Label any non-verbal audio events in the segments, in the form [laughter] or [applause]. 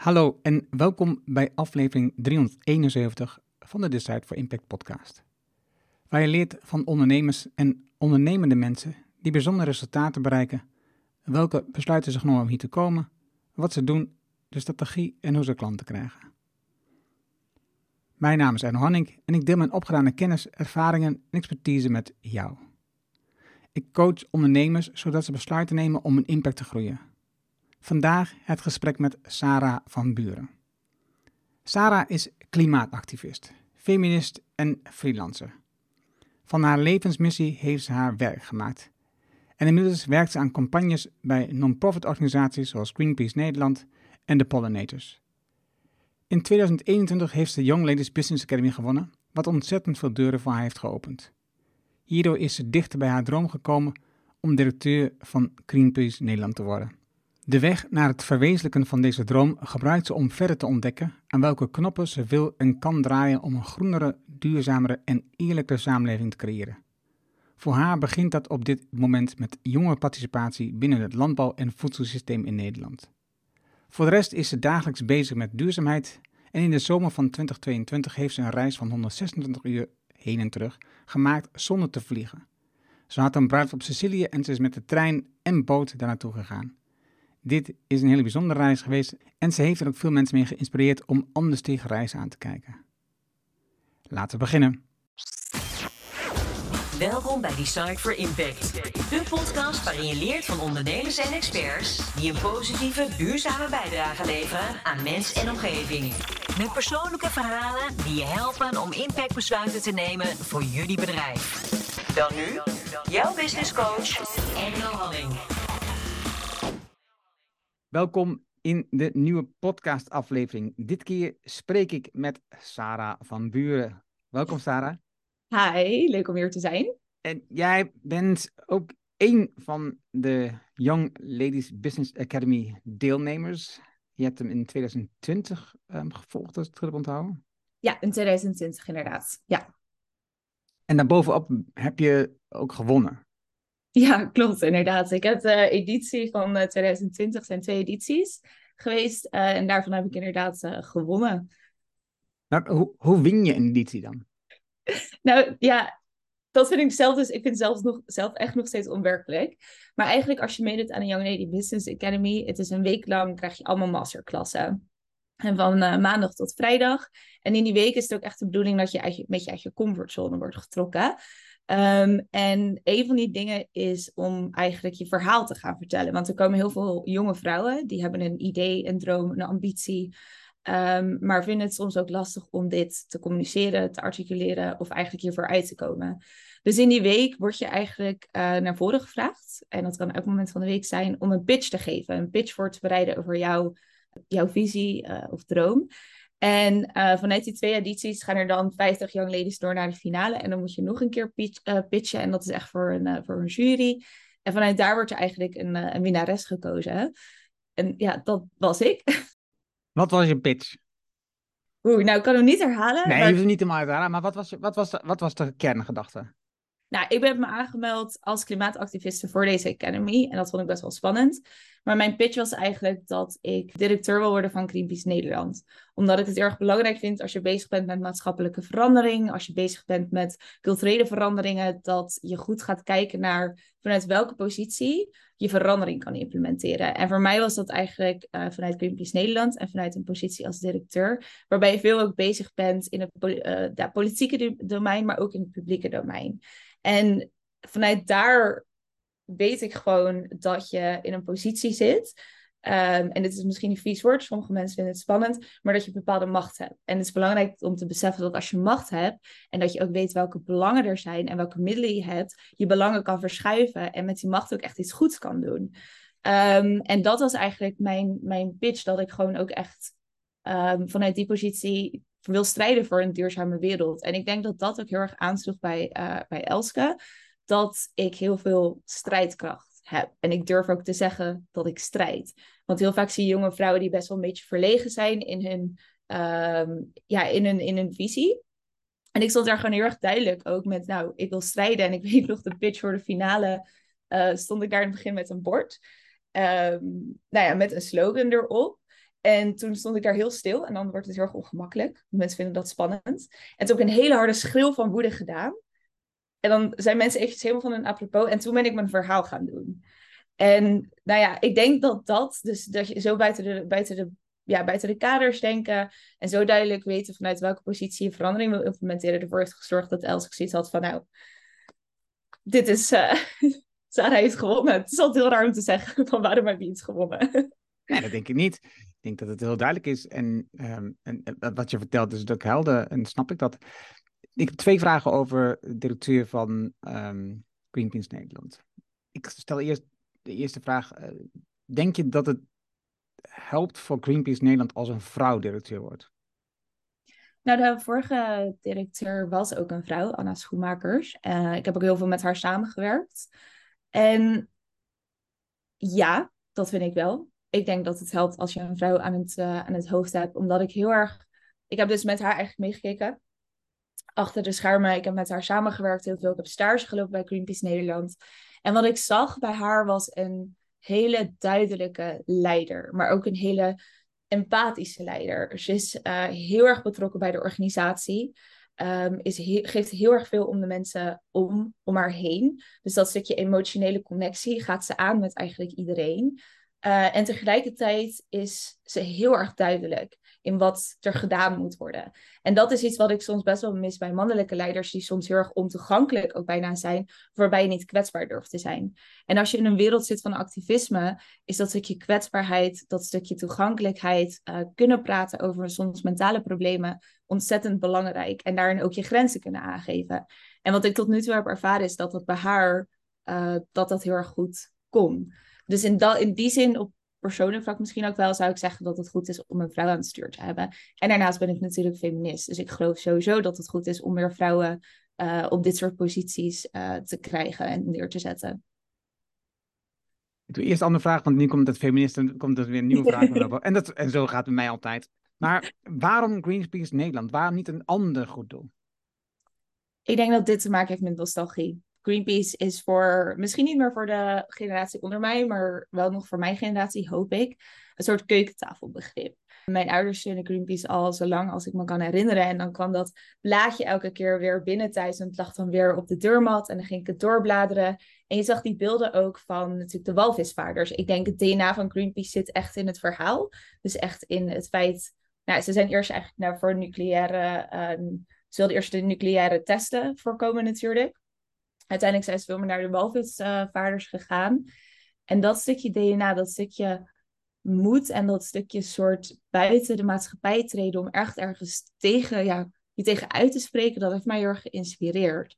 Hallo en welkom bij aflevering 371 van de Decide for Impact podcast. Waar je leert van ondernemers en ondernemende mensen die bijzondere resultaten bereiken, welke besluiten ze genomen om hier te komen, wat ze doen, de strategie en hoe ze klanten krijgen. Mijn naam is Erno Hanning en ik deel mijn opgedane kennis, ervaringen en expertise met jou. Ik coach ondernemers zodat ze besluiten nemen om een impact te groeien. Vandaag het gesprek met Sarah van Buren. Sarah is klimaatactivist, feminist en freelancer. Van haar levensmissie heeft ze haar werk gemaakt. En inmiddels werkt ze aan campagnes bij non-profit organisaties zoals Greenpeace Nederland en de Pollinators. In 2021 heeft ze Young Ladies Business Academy gewonnen, wat ontzettend veel deuren voor haar heeft geopend. Hierdoor is ze dichter bij haar droom gekomen om directeur van Greenpeace Nederland te worden. De weg naar het verwezenlijken van deze droom gebruikt ze om verder te ontdekken aan welke knoppen ze wil en kan draaien om een groenere, duurzamere en eerlijke samenleving te creëren. Voor haar begint dat op dit moment met jonge participatie binnen het landbouw- en voedselsysteem in Nederland. Voor de rest is ze dagelijks bezig met duurzaamheid en in de zomer van 2022 heeft ze een reis van 126 uur heen en terug gemaakt zonder te vliegen. Ze had een bruiloft op Sicilië en ze is met de trein en boot daar naartoe gegaan. Dit is een hele bijzondere reis geweest en ze heeft er ook veel mensen mee geïnspireerd om anders tegen reizen aan te kijken. Laten we beginnen. Welkom bij Decide for Impact, de podcast waarin je leert van ondernemers en experts die een positieve, duurzame bijdrage leveren aan mens en omgeving. Met persoonlijke verhalen die je helpen om impactbesluiten te nemen voor jullie bedrijf. Dan nu, jouw business coach, Engel Halling. Welkom in de nieuwe podcastaflevering. Dit keer spreek ik met Sarah van Buren. Welkom Sarah. Hi, leuk om hier te zijn. En jij bent ook een van de Young Ladies Business Academy deelnemers. Je hebt hem in 2020 um, gevolgd, als ik het goed onthouden. Ja, in 2020 inderdaad. Ja. En daarbovenop heb je ook gewonnen. [laughs] Ja, klopt, inderdaad. Ik heb de editie van 2020, zijn twee edities geweest. Uh, en daarvan heb ik inderdaad uh, gewonnen. Nou, hoe, hoe win je een editie dan? [laughs] nou ja, dat vind ik zelf dus, ik vind zelf, nog, zelf echt nog steeds onwerkelijk. Maar eigenlijk als je meedoet aan de Young Lady Business Academy, het is een week lang, krijg je allemaal masterklassen. En van uh, maandag tot vrijdag. En in die week is het ook echt de bedoeling dat je uit je, met je uit je comfortzone wordt getrokken. Um, en een van die dingen is om eigenlijk je verhaal te gaan vertellen. Want er komen heel veel jonge vrouwen, die hebben een idee, een droom, een ambitie. Um, maar vinden het soms ook lastig om dit te communiceren, te articuleren of eigenlijk hiervoor uit te komen. Dus in die week word je eigenlijk uh, naar voren gevraagd. En dat kan elk moment van de week zijn om een pitch te geven. Een pitch voor te bereiden over jouw, jouw visie uh, of droom. En uh, vanuit die twee edities gaan er dan 50 young ladies door naar de finale. En dan moet je nog een keer pitch, uh, pitchen. En dat is echt voor een, uh, voor een jury. En vanuit daar wordt er eigenlijk een, een winnares gekozen. Hè? En ja, dat was ik. [laughs] Wat was je pitch? Oeh, nou, ik kan hem niet herhalen. Nee, maar... je hoeft niet te herhalen. Maar wat was, wat, was de, wat was de kerngedachte? Nou, ik ben me aangemeld als klimaatactiviste voor deze academy. En dat vond ik best wel spannend. Maar mijn pitch was eigenlijk dat ik directeur wil worden van Greenpeace Nederland. Omdat ik het erg belangrijk vind als je bezig bent met maatschappelijke verandering. Als je bezig bent met culturele veranderingen. Dat je goed gaat kijken naar vanuit welke positie je verandering kan implementeren. En voor mij was dat eigenlijk uh, vanuit Greenpeace Nederland en vanuit een positie als directeur. Waarbij je veel ook bezig bent in het ja, politieke domein, maar ook in het publieke domein. En vanuit daar weet ik gewoon dat je in een positie zit. Um, en dit is misschien een vies woord, sommige mensen vinden het spannend, maar dat je bepaalde macht hebt. En het is belangrijk om te beseffen dat als je macht hebt en dat je ook weet welke belangen er zijn en welke middelen je hebt, je belangen kan verschuiven en met die macht ook echt iets goeds kan doen. Um, en dat was eigenlijk mijn, mijn pitch, dat ik gewoon ook echt um, vanuit die positie wil strijden voor een duurzame wereld. En ik denk dat dat ook heel erg aansloeg bij, uh, bij Elske. Dat ik heel veel strijdkracht heb. En ik durf ook te zeggen dat ik strijd. Want heel vaak zie je jonge vrouwen die best wel een beetje verlegen zijn in hun, um, ja, in hun, in hun visie. En ik stond daar gewoon heel erg duidelijk ook met, nou, ik wil strijden. En ik [laughs] weet nog, de pitch voor de finale uh, stond ik daar in het begin met een bord. Um, nou ja, met een slogan erop. En toen stond ik daar heel stil en dan wordt het heel erg ongemakkelijk. Mensen vinden dat spannend. En toen heb ik een hele harde schreeuw van woede gedaan. En dan zijn mensen eventjes helemaal van een apropos. En toen ben ik mijn verhaal gaan doen. En nou ja, ik denk dat dat, dus dat je zo buiten de, buiten de, ja, buiten de kaders denken en zo duidelijk weten vanuit welke positie je verandering wil implementeren, ervoor heeft gezorgd dat Els zoiets had van, nou, dit is, [laughs] uh, heeft gewonnen. Het is altijd heel raar om te zeggen [laughs] van waarom heb je iets gewonnen? Nee, dat denk ik niet. Ik denk dat het heel duidelijk is. En, um, en wat je vertelt is ook helder en snap ik dat. Ik heb twee vragen over directeur van um, Greenpeace Nederland. Ik stel eerst de eerste vraag. Uh, denk je dat het helpt voor Greenpeace Nederland als een vrouw directeur wordt? Nou, de vorige directeur was ook een vrouw, Anna Schoenmakers. Uh, ik heb ook heel veel met haar samengewerkt. En ja, dat vind ik wel. Ik denk dat het helpt als je een vrouw aan het, uh, aan het hoofd hebt. Omdat ik heel erg... Ik heb dus met haar eigenlijk meegekeken. Achter de schermen. Ik heb met haar samengewerkt heel veel. Ik heb stage gelopen bij Greenpeace Nederland. En wat ik zag bij haar was een hele duidelijke leider. Maar ook een hele empathische leider. Ze is uh, heel erg betrokken bij de organisatie. Um, is geeft heel erg veel om de mensen om, om haar heen. Dus dat stukje emotionele connectie gaat ze aan met eigenlijk iedereen. Uh, en tegelijkertijd is ze heel erg duidelijk in wat er gedaan moet worden. En dat is iets wat ik soms best wel mis bij mannelijke leiders, die soms heel erg ontoegankelijk ook bijna zijn, waarbij je niet kwetsbaar durft te zijn. En als je in een wereld zit van activisme, is dat stukje kwetsbaarheid, dat stukje toegankelijkheid, uh, kunnen praten over soms mentale problemen, ontzettend belangrijk. En daarin ook je grenzen kunnen aangeven. En wat ik tot nu toe heb ervaren, is dat dat bij haar, uh, dat dat heel erg goed kon. Dus in, dat, in die zin, op persoonlijk vlak misschien ook wel, zou ik zeggen dat het goed is om een vrouw aan het stuur te hebben. En daarnaast ben ik natuurlijk feminist. Dus ik geloof sowieso dat het goed is om meer vrouwen uh, op dit soort posities uh, te krijgen en neer te zetten. Ik doe eerst een andere vraag, want nu komt het feminist en komt er weer een nieuwe vraag. [laughs] en, dat, en zo gaat het bij mij altijd. Maar waarom Greenpeace Nederland? Waarom niet een ander goed doel? Ik denk dat dit te maken heeft met nostalgie. Greenpeace is voor, misschien niet meer voor de generatie onder mij, maar wel nog voor mijn generatie, hoop ik, een soort keukentafelbegrip. Mijn ouders steunen Greenpeace al zo lang als ik me kan herinneren. En dan kwam dat blaadje elke keer weer binnen thuis en het lag dan weer op de deurmat. En dan ging ik het doorbladeren. En je zag die beelden ook van natuurlijk de walvisvaarders. Ik denk het DNA van Greenpeace zit echt in het verhaal. Dus echt in het feit, nou, ze zijn eerst eigenlijk naar voor nucleaire, uh, ze wilden eerst de nucleaire testen voorkomen natuurlijk uiteindelijk zijn ze veel meer naar de walvisvaarders gegaan. En dat stukje DNA, dat stukje moed en dat stukje soort buiten de maatschappij treden om echt ergens tegen, ja, je tegen uit te spreken, dat heeft mij heel erg geïnspireerd.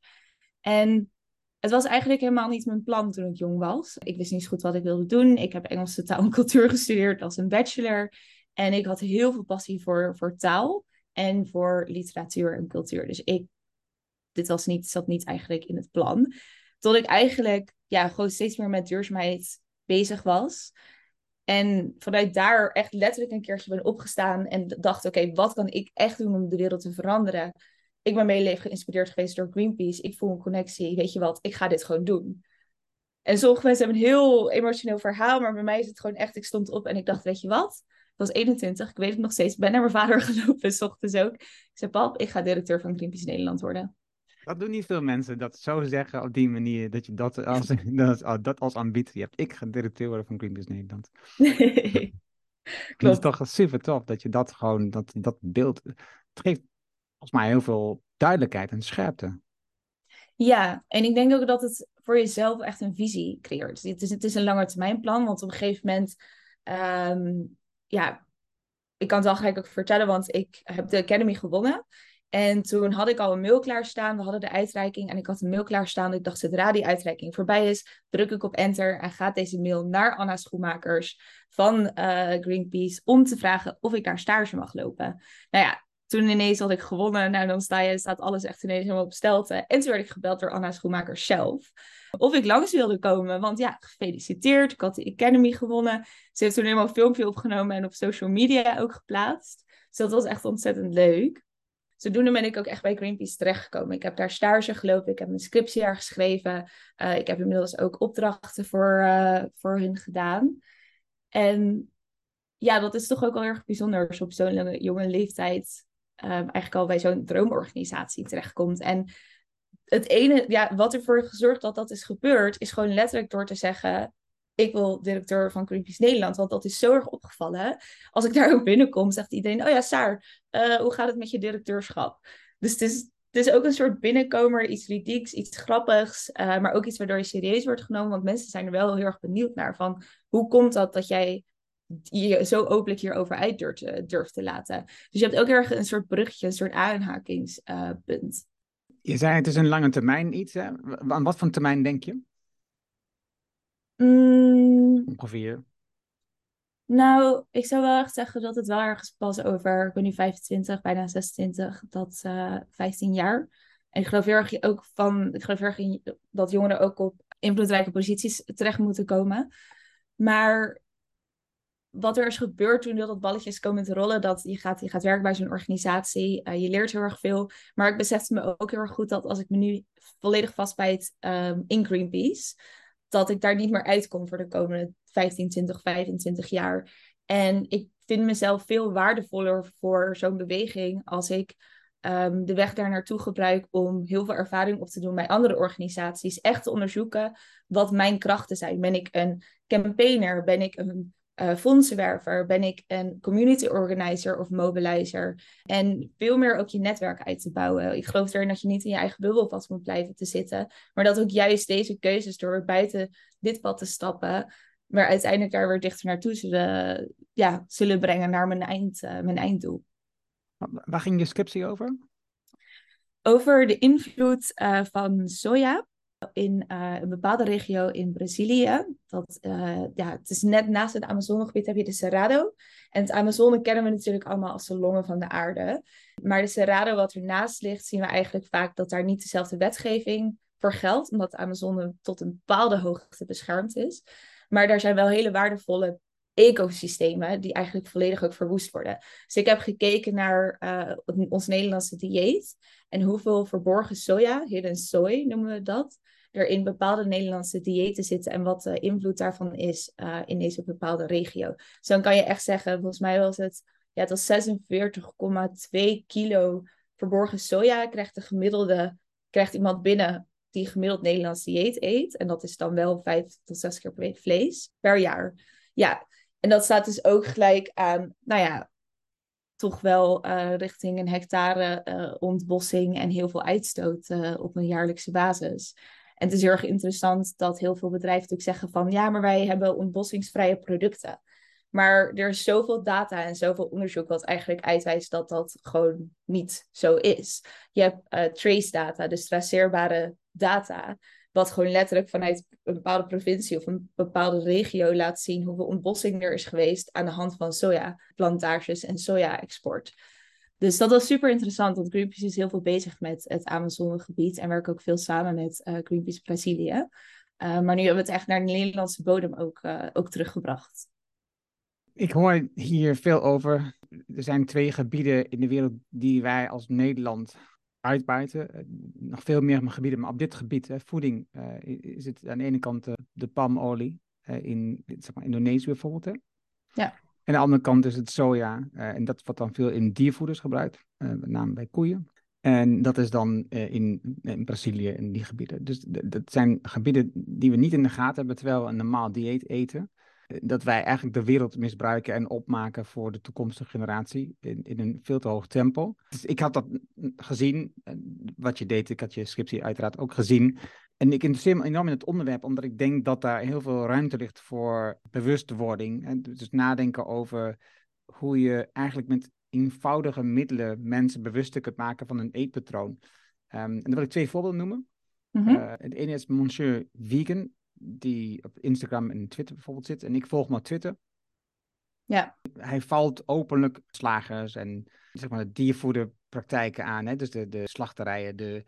En het was eigenlijk helemaal niet mijn plan toen ik jong was. Ik wist niet zo goed wat ik wilde doen. Ik heb Engelse taal en cultuur gestudeerd als een bachelor. En ik had heel veel passie voor, voor taal en voor literatuur en cultuur. Dus ik dit was niet, zat niet eigenlijk in het plan. Tot ik eigenlijk ja, gewoon steeds meer met duurzaamheid bezig was. En vanuit daar echt letterlijk een keertje ben opgestaan en dacht: oké, wat kan ik echt doen om de wereld te veranderen? Ik ben leven geïnspireerd geweest door Greenpeace. Ik voel een connectie. Weet je wat? Ik ga dit gewoon doen. En sommige mensen hebben een heel emotioneel verhaal, maar bij mij is het gewoon echt: ik stond op en ik dacht: weet je wat? Ik was 21, ik weet het nog steeds. Ik ben naar mijn vader [laughs] gelopen, s ochtends ook. Ik zei: Pap, ik ga directeur van Greenpeace Nederland worden. Dat doen niet veel mensen, dat zo zeggen op die manier, dat je dat als, [laughs] dat, dat als ambitie hebt. Ik ga directeur worden van Greenpeace Nederland. [laughs] Nee. Klopt. Het is toch super tof dat je dat gewoon, dat, dat beeld, het geeft volgens mij heel veel duidelijkheid en scherpte. Ja, en ik denk ook dat het voor jezelf echt een visie creëert. Het is, het is een langetermijnplan, want op een gegeven moment, um, ja, ik kan het wel gelijk ook vertellen, want ik heb de Academy gewonnen. En toen had ik al een mail klaarstaan. We hadden de uitreiking en ik had een mail klaarstaan. Ik dacht, zodra die uitreiking voorbij is, druk ik op enter en gaat deze mail naar Anna Schoenmakers van uh, Greenpeace om te vragen of ik daar stage mag lopen. Nou ja, toen ineens had ik gewonnen. Nou, dan sta staat alles echt ineens helemaal op stelte. En toen werd ik gebeld door Anna Schoenmakers zelf. Of ik langs wilde komen. Want ja, gefeliciteerd. Ik had de Academy gewonnen. Ze heeft toen helemaal een filmpje opgenomen en op social media ook geplaatst. Dus dat was echt ontzettend leuk zodoende ben ik ook echt bij Greenpeace terechtgekomen. Ik heb daar stage gelopen, ik heb mijn scriptie daar geschreven. Uh, ik heb inmiddels ook opdrachten voor, uh, voor hun gedaan. En ja, dat is toch ook wel erg bijzonder als op zo'n jonge leeftijd um, eigenlijk al bij zo'n droomorganisatie terechtkomt. En het ene, ja, wat ervoor gezorgd dat dat is gebeurd, is gewoon letterlijk door te zeggen: Ik wil directeur van Greenpeace Nederland. Want dat is zo erg opgevallen. Als ik daar ook binnenkom, zegt iedereen: Oh ja, Saar, uh, hoe gaat het met je directeurschap? Dus het is, het is ook een soort binnenkomer, iets ridieks, iets grappigs, uh, maar ook iets waardoor je serieus wordt genomen. Want mensen zijn er wel heel erg benieuwd naar van hoe komt dat dat jij je zo openlijk hierover uit durft, durft te laten. Dus je hebt ook erg een soort bruggetje, een soort aanhakingspunt. Je zei het is een lange termijn iets. Hè? Aan wat voor termijn denk je? Mm, Ongeveer. Nou, ik zou wel echt zeggen dat het wel ergens pas over, ik ben nu 25, bijna 26, dat uh, eh, 15 jaar. En ik geloof heel erg ook van, ik geloof heel erg in dat jongeren ook op invloedrijke posities terecht moeten komen. Maar wat er is gebeurd toen dat balletjes komen te rollen, dat je gaat, je gaat werken bij zo'n organisatie, uh, je leert heel erg veel. Maar ik besefte me ook heel erg goed dat als ik me nu volledig vastbijt um, in Greenpeace, dat ik daar niet meer uitkom voor de komende 15, 20, 25 jaar. En ik vind mezelf veel waardevoller voor zo'n beweging als ik um, de weg daar naartoe gebruik om heel veel ervaring op te doen bij andere organisaties. Echt te onderzoeken wat mijn krachten zijn. Ben ik een campaigner? Ben ik een uh, fondsenwerver? Ben ik een community organizer of mobilizer? En veel meer ook je netwerk uit te bouwen. Ik geloof erin dat je niet in je eigen bubbel vast moet blijven te zitten. Maar dat ook juist deze keuzes door buiten dit pad te stappen. Maar uiteindelijk daar weer dichter naartoe zullen, ja, zullen brengen naar mijn, eind, uh, mijn einddoel. Waar ging je scriptie over? Over de invloed uh, van soja in uh, een bepaalde regio in Brazilië. Dat, uh, ja, het is net naast het Amazonegebied heb je de Cerrado. En het Amazone kennen we natuurlijk allemaal als de longen van de aarde. Maar de Cerrado wat ernaast ligt, zien we eigenlijk vaak dat daar niet dezelfde wetgeving voor geldt. Omdat de Amazone tot een bepaalde hoogte beschermd is. Maar daar zijn wel hele waardevolle ecosystemen die eigenlijk volledig ook verwoest worden. Dus ik heb gekeken naar uh, ons Nederlandse dieet en hoeveel verborgen soja, hidden soy noemen we dat, er in bepaalde Nederlandse diëten zitten en wat de invloed daarvan is uh, in deze bepaalde regio. Dus dan kan je echt zeggen, volgens mij was het, ja, het was 46,2 kilo verborgen soja krijgt de gemiddelde, krijgt iemand binnen die gemiddeld Nederlands dieet eet. En dat is dan wel vijf tot zes keer per week vlees per jaar. Ja, en dat staat dus ook gelijk aan, nou ja, toch wel uh, richting een hectare uh, ontbossing en heel veel uitstoot uh, op een jaarlijkse basis. En het is heel erg interessant dat heel veel bedrijven natuurlijk zeggen van ja, maar wij hebben ontbossingsvrije producten. Maar er is zoveel data en zoveel onderzoek wat eigenlijk uitwijst dat dat gewoon niet zo is. Je hebt trace data, dus traceerbare data wat gewoon letterlijk vanuit een bepaalde provincie of een bepaalde regio laat zien hoeveel ontbossing er is geweest aan de hand van sojaplantages en soja-export. Dus dat was super interessant, want Greenpeace is heel veel bezig met het Amazonegebied en werkt ook veel samen met uh, Greenpeace Brazilië. Uh, maar nu hebben we het echt naar de Nederlandse bodem ook, uh, ook teruggebracht. Ik hoor hier veel over. Er zijn twee gebieden in de wereld die wij als Nederland uitbuiten. Eh, nog veel meer gebieden, maar op dit gebied, voeding, uh, is het aan de ene kant uh, de palmolie in zeg maar, Indonesië bijvoorbeeld. Hè? Ja. En aan de andere kant is het soja. en dat wordt dan veel in diervoeders gebruikt, met name bij koeien. En dat is dan in, in, Brazilië, in die gebieden. Dus dat zijn gebieden die we niet in de gaten hebben, terwijl we een normaal dieet eten dat wij eigenlijk de wereld misbruiken en opmaken voor de toekomstige generatie in, in een veel te hoog tempo. Dus ik had dat gezien, wat je deed, ik had je scriptie uiteraard ook gezien. En ik interesseer me enorm in het onderwerp, omdat ik denk dat daar heel veel ruimte ligt voor bewustwording. En dus nadenken over hoe je eigenlijk met eenvoudige middelen mensen bewuster kunt maken van hun eetpatroon. Um, en dan wil ik twee voorbeelden noemen. Mm -hmm. uh, het ene is Monsieur Vegan die op Instagram en Twitter bijvoorbeeld zit. En ik volg maar Twitter. Ja. Hij valt openlijk slagers en zeg maar diervoederpraktijken aan. Hè? Dus de, de slachterijen, de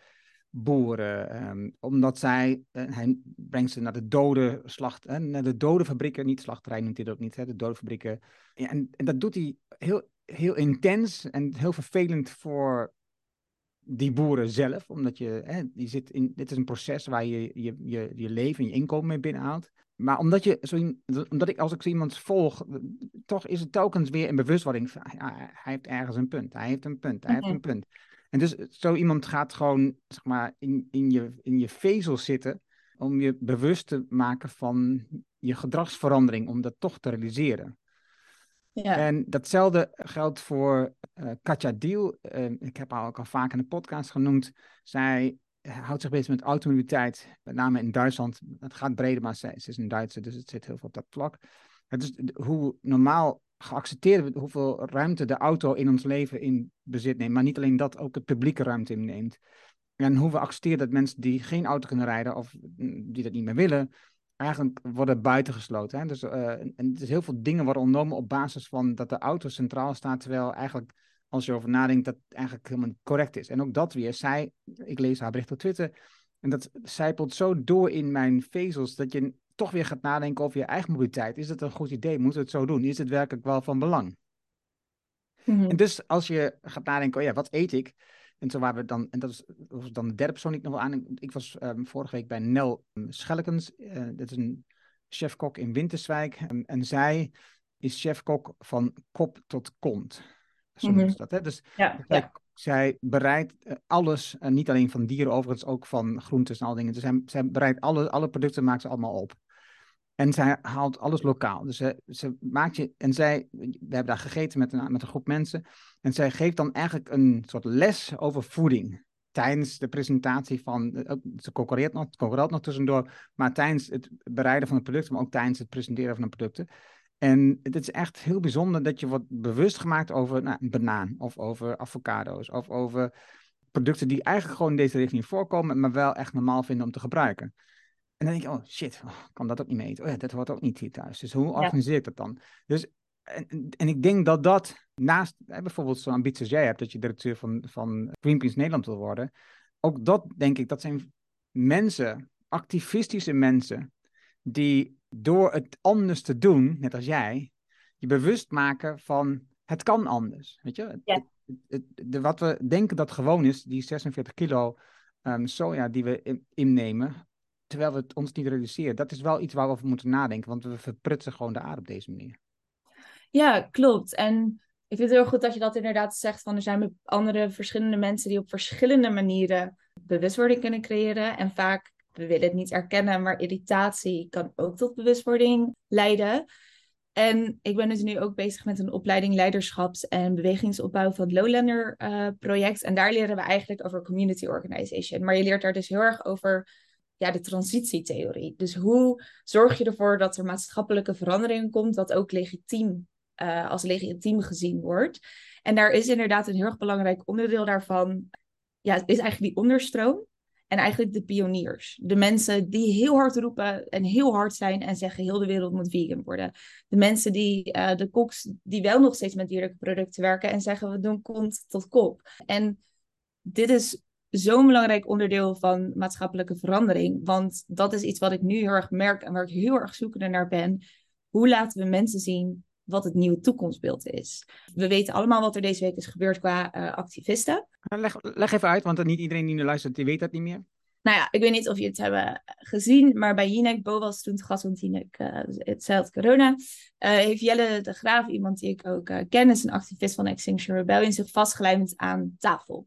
boeren. Um, omdat zij, uh, hij brengt ze naar de dode slacht, uh, naar de dode fabrieken. Niet slachterij noemt hij dat ook niet, hè? de dode fabrieken. Ja, en, en dat doet hij heel, heel intens en heel vervelend voor die boeren zelf, omdat je, hè, die zit in, dit is een proces waar je je, je, je leven en je inkomen mee binnenhaalt. maar omdat, je zo, omdat ik als ik zo iemand volg, toch is het telkens weer een bewustwording. Van, ja, hij heeft ergens een punt, hij heeft een punt, hij heeft een punt. En dus zo iemand gaat gewoon zeg maar, in, in, je, in je vezel zitten om je bewust te maken van je gedragsverandering, om dat toch te realiseren. En datzelfde geldt voor uh, Katja Diel. Uh, ik heb haar ook al vaak in de podcast genoemd. Zij houdt zich bezig met automobiliteit, met name in Duitsland. Het gaat breder, maar ze, is een Duitse, dus het zit heel veel op dat vlak. Het is hoe normaal geaccepteerd hoeveel ruimte de auto in ons leven in bezit neemt. Maar niet alleen dat, ook het publieke ruimte inneemt. En hoe we accepteren dat mensen die geen auto kunnen rijden of die dat niet meer willen, eigenlijk worden buitengesloten. Hè? Dus, uh, en er heel veel dingen worden ondernomen op basis van dat de auto centraal staat, terwijl eigenlijk als je over nadenkt, dat eigenlijk helemaal niet correct is. En ook dat weer, zij, ik lees haar bericht op Twitter, en dat zijpelt zo door in mijn vezels, dat je toch weer gaat nadenken over je eigen mobiliteit. Is het een goed idee? Moeten we het zo doen? Is het werkelijk wel van belang? Mhm. En dus als je gaat nadenken, oh ja, wat eet ik? En zo waren we dan, en dat is, was dan de derde persoon die ik nog wel aan. Ik was um, vorige week bij Nel Schellekens. Uh, dat is een chefkok in Winterswijk. En, en zij is chefkok van kop tot kont. Zo mm dat. Hè? Dus ja, zij, zij, bereidt eh, alles, en niet alleen van dieren overigens, ook van groenten en al dingen. Dus zij, zij bereidt alle, alle producten, maakt ze allemaal op. En zij haalt alles lokaal. Dus ze, ze maakt je. En zij, we hebben daar gegeten met een, met een groep mensen. En zij geeft dan eigenlijk een soort les over voeding. Tijdens de presentatie van. Eh, ze concurreert nog, concurreert nog tussendoor. Maar tijdens het bereiden van de producten, maar ook tijdens het presenteren van de producten. En het is echt heel bijzonder dat je wordt bewust gemaakt over nou, een banaan. Of over avocado's. Of over producten die eigenlijk gewoon in deze richting voorkomen. Maar wel echt normaal vinden om te gebruiken. En dan denk je, oh shit, oh, kan dat ook niet mee Oh ja, dat hoort ook niet hier thuis. Dus hoe organiseer ik dat dan? Dus, en, en ik denk dat dat naast bijvoorbeeld zo'n ambitie als jij hebt, dat je directeur van, van Greenpeace Nederland wil worden, ook dat denk ik, dat zijn mensen, activistische mensen, die door het anders te doen, net als jij, je bewust maken van het kan anders. Weet je? Ja. Het, de, wat we denken dat gewoon is, die 46 kilo um, soja die we innemen, terwijl we het ons niet realiseren. Dat is wel iets waar we over moeten nadenken, want we verprutsen gewoon de aarde op deze manier. Ja, klopt. En ik vind het heel goed dat je dat inderdaad zegt, van er zijn andere verschillende mensen die op verschillende manieren bewustwording kunnen creëren. En vaak, we willen het niet erkennen, maar irritatie kan ook tot bewustwording leiden. En ik ben dus nu ook bezig met een opleiding leiderschaps- en bewegingsopbouw van het Lowlander uh, project. En daar leren we eigenlijk over community organization. Maar je leert daar dus heel erg over ja, de transitietheorie. Dus hoe zorg je ervoor dat er maatschappelijke verandering komt, dat ook legitiem, uh, als legitiem gezien wordt. En daar is inderdaad een heel erg belangrijk onderdeel daarvan, ja, is eigenlijk die onderstroom. En eigenlijk de pioniers. De mensen die heel hard roepen en heel hard zijn en zeggen heel de wereld moet vegan worden. De mensen die, uh, de koks die wel nog steeds met dierlijke producten werken en zeggen we doen kont tot kop. En dit is zo'n belangrijk onderdeel van maatschappelijke verandering. Want dat is iets wat ik nu heel erg merk en waar ik heel erg zoekende naar ben. Hoe laten we mensen zien wat het nieuwe toekomstbeeld is? We weten allemaal wat er deze week is gebeurd qua uh, activisten. Leg, leg even uit, want niet iedereen die nu luistert, die weet dat niet meer. Nou ja, ik weet niet of je het hebben gezien, maar bij Jinek Bo was toen te gast, want Jinek, uh, het zei corona, uh, heeft Jelle de Graaf, iemand die ik ook uh, ken, is een activist van Extinction Rebellion, zich vastgelijmd aan tafel.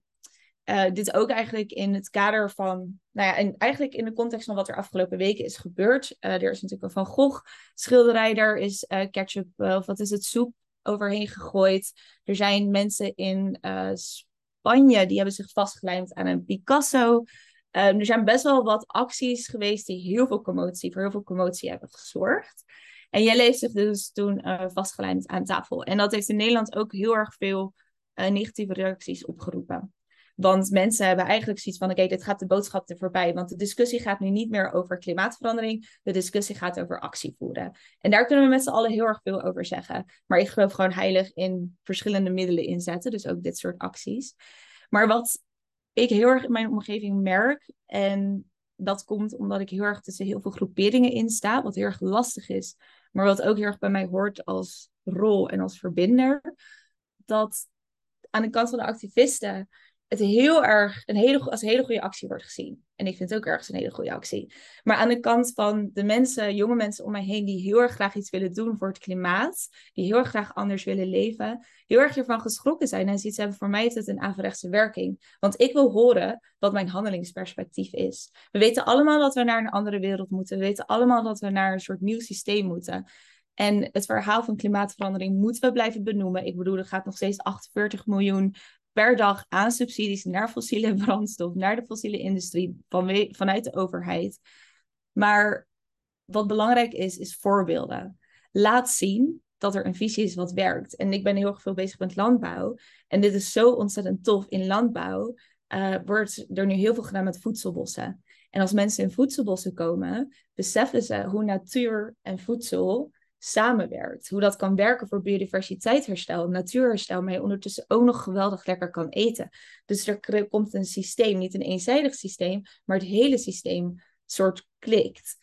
Uh, dit ook eigenlijk in het kader van, nou ja, en eigenlijk in de context van wat er afgelopen weken is gebeurd. Uh, er is natuurlijk een Van Gogh schilderij, er is uh, ketchup, of wat is het, soep overheen gegooid. Er zijn mensen in Spanje, die hebben zich vastgelijmd aan een Picasso. er zijn best wel wat acties geweest die heel veel commotie, voor heel veel commotie hebben gezorgd. En jij heeft zich dus toen vastgelijmd aan tafel. En dat heeft in Nederland ook heel erg veel negatieve reacties opgeroepen. Want mensen hebben eigenlijk zoiets van: oké, dit gaat de boodschap er voorbij. Want de discussie gaat nu niet meer over klimaatverandering. De discussie gaat over actie voeren. En daar kunnen we met z'n allen heel erg veel over zeggen. Maar ik geloof gewoon heilig in verschillende middelen inzetten. Dus ook dit soort acties. Maar wat ik heel erg in mijn omgeving merk. En dat komt omdat ik heel erg tussen heel veel groeperingen in sta. Wat heel erg lastig is. Maar wat ook heel erg bij mij hoort als rol en als verbinder. Dat aan de kant van de activisten het heel erg een hele, als een hele goede actie wordt gezien. En ik vind het ook ergens een hele goede actie. Maar aan de kant van de mensen, jonge mensen om mij heen, die heel erg graag iets willen doen voor het klimaat, die heel erg graag anders willen leven, heel erg hiervan geschrokken zijn en zoiets hebben, voor mij is het een averechtse werking. Want ik wil horen wat mijn handelingsperspectief is. We weten allemaal dat we naar een andere wereld moeten. We weten allemaal dat we naar een soort nieuw systeem moeten. En het verhaal van klimaatverandering moeten we blijven benoemen. Ik bedoel, er gaat nog steeds 48 miljoen per dag aan subsidies naar fossiele [laughs] brandstof, naar de fossiele industrie van, vanuit de overheid. Maar wat belangrijk is, is voorbeelden. Laat zien dat er een visie is wat werkt. En ik ben heel erg veel bezig met landbouw. En dit is zo ontzettend tof. In landbouw uh, wordt er nu heel veel gedaan met voedselbossen. En als mensen in voedselbossen komen, beseffen ze hoe natuur en voedsel samenwerkt. Hoe dat kan werken voor biodiversiteitsherstel, natuurherstel, maar je ondertussen ook nog geweldig lekker kan eten. Dus er komt een systeem, niet een eenzijdig systeem, maar het hele systeem soort klikt.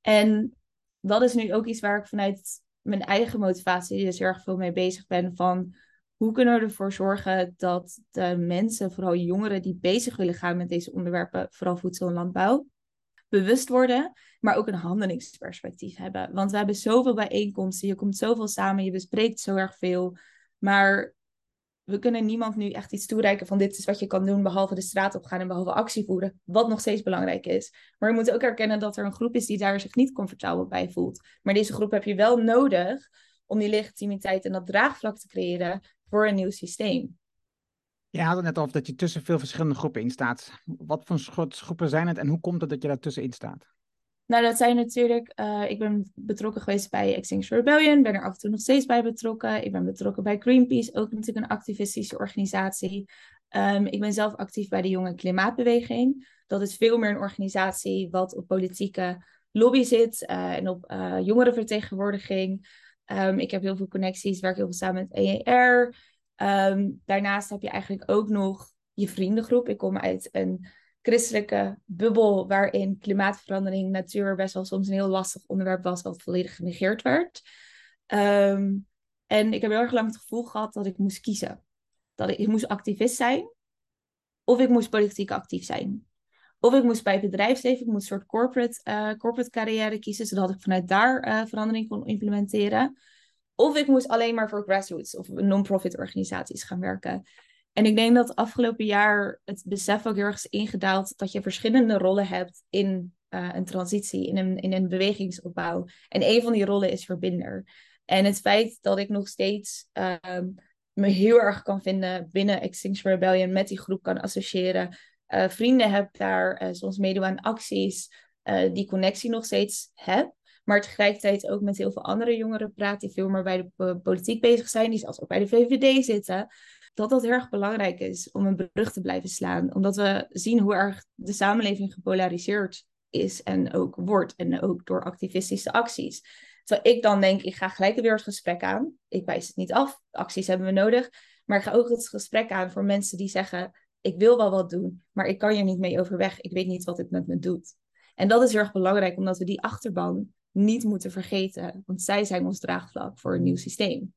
En dat is nu ook iets waar ik vanuit mijn eigen motivatie dus heel erg veel mee bezig ben van hoe kunnen we ervoor zorgen dat de mensen, vooral jongeren die bezig willen gaan met deze onderwerpen, vooral voedsel en landbouw, bewust worden, maar ook een handelingsperspectief hebben. Want we hebben zoveel bijeenkomsten, je komt zoveel samen, je bespreekt zo erg veel. Maar we kunnen niemand nu echt iets toereiken van dit is wat je kan doen, behalve de straat op gaan en behalve actie voeren, wat nog steeds belangrijk is. Maar we moeten ook erkennen dat er een groep is die daar zich niet comfortabel bij voelt. Maar deze groep heb je wel nodig om die legitimiteit en dat draagvlak te creëren voor een nieuw systeem. Je had het net over dat je tussen veel verschillende groepen in staat. Wat voor groepen zijn het en hoe komt het dat je daar tussenin staat? Nou, dat zijn natuurlijk. Uh, ik ben betrokken geweest bij Extinction Rebellion, ben er af en toe nog steeds bij betrokken. Ik ben betrokken bij Greenpeace, ook natuurlijk een activistische organisatie. Um, ik ben zelf actief bij de Jonge Klimaatbeweging. Dat is veel meer een organisatie wat op politieke lobby zit uh, en op uh, jongerenvertegenwoordiging. Um, ik heb heel veel connecties, werk heel veel samen met EER. Ehm, daarnaast heb je eigenlijk ook nog je vriendengroep. Ik kom uit een christelijke bubbel waarin klimaatverandering, natuur best wel soms een heel lastig onderwerp was, wat volledig genegeerd werd. Ehm, en ik heb heel erg lang het gevoel gehad dat ik moest kiezen. Dat ik, moest activist zijn, of ik moest politiek actief zijn. Of ik moest bij het bedrijfsleven, ik moest een soort corporate, uh, corporate carrière kiezen, zodat ik vanuit daar uh, verandering kon implementeren. Of ik moest alleen maar voor grassroots of non-profit organisaties gaan werken. En ik denk dat afgelopen jaar het besef ook heel erg is ingedaald dat je verschillende rollen hebt in uh, een transitie, in een, in een bewegingsopbouw. En een van die rollen is verbinder. En het feit dat ik nog steeds um, me heel erg kan vinden binnen Extinction Rebellion, met die groep kan associëren, uh, vrienden heb daar, soms meedoen aan acties, die connectie nog steeds heb. Maar tegelijkertijd ook met heel veel andere jongeren praat die veel meer bij de politiek bezig zijn, die zelfs ook bij de VVD zitten. Dat dat erg belangrijk is om een brug te blijven slaan. Omdat we zien hoe erg de samenleving gepolariseerd is en ook wordt. En ook door activistische acties. Terwijl ik dan denk, ik ga gelijk weer het gesprek aan. Ik wijs het niet af, acties hebben we nodig. Maar ik ga ook het gesprek aan voor mensen die zeggen, ik wil wel wat doen, maar ik kan hier niet mee overweg. Ik weet niet wat het met me doet. En dat is erg belangrijk, omdat we die achterban niet moeten vergeten. Want zij zijn ons draagvlak voor een nieuw systeem.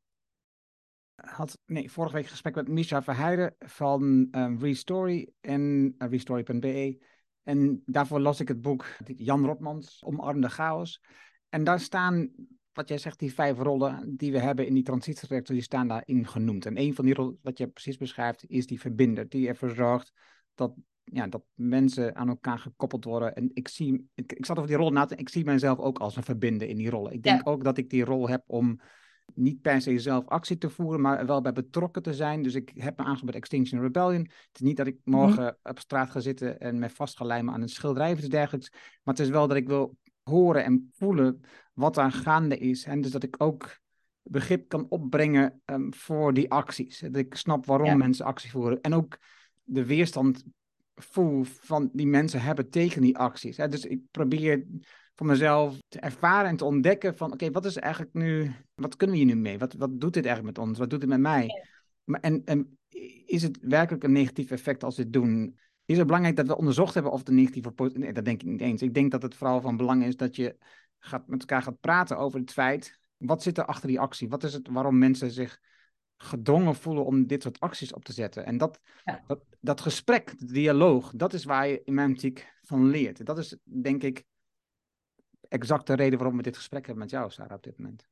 Had nee, vorige week gesprek met Misha Verheijden van um, Restory en uh, restory.be. En daarvoor las ik het boek Jan Rotmans, Omarmde Chaos. En daar staan, wat jij zegt, die vijf rollen die we hebben in die transitietrajecten, die staan daarin genoemd. En een van die rollen, wat je precies beschrijft, is die verbinder. Die ervoor zorgt dat ja, dat mensen aan elkaar gekoppeld worden. En ik zie, ik, ik zat over die rol na te ik zie mijzelf ook als een verbinder in die rollen. Ik denk ook dat ik die rol heb om niet per se zelf actie te voeren, maar wel bij betrokken te zijn. Dus ik heb me bij Extinction Rebellion. Het is niet dat ik mhm. morgen op straat ga zitten en me vast ga lijmen aan een schilderij of iets dergelijks. Maar het is wel dat ik wil horen en voelen wat daar gaande is. En dus dat ik ook begrip kan opbrengen um, voor die acties. Dat ik snap waarom mensen actie voeren. En ook de weerstand voel van die mensen hebben tegen die acties. Hè? Dus ik probeer voor mezelf te ervaren en te ontdekken van oké, wat is eigenlijk nu, wat kunnen we hier nu mee? Wat, wat doet dit eigenlijk met ons? Wat doet het met mij? Maar, en, en is het werkelijk een negatief effect als we dit doen? Is het belangrijk dat we onderzocht hebben of of positief... Nee, dat denk ik niet eens. Ik denk dat het vooral van belang is dat je gaat, met elkaar gaat praten over het feit... wat zit er achter die actie? Wat is het waarom mensen zich gedwongen voelen om dit soort acties op te zetten. En dat, dat, dat gesprek, de dialoog, dat is waar je in mijn optiek van leert. Dat is denk ik exact de reden waarom we dit gesprek hebben met jou, Sarah, op dit moment.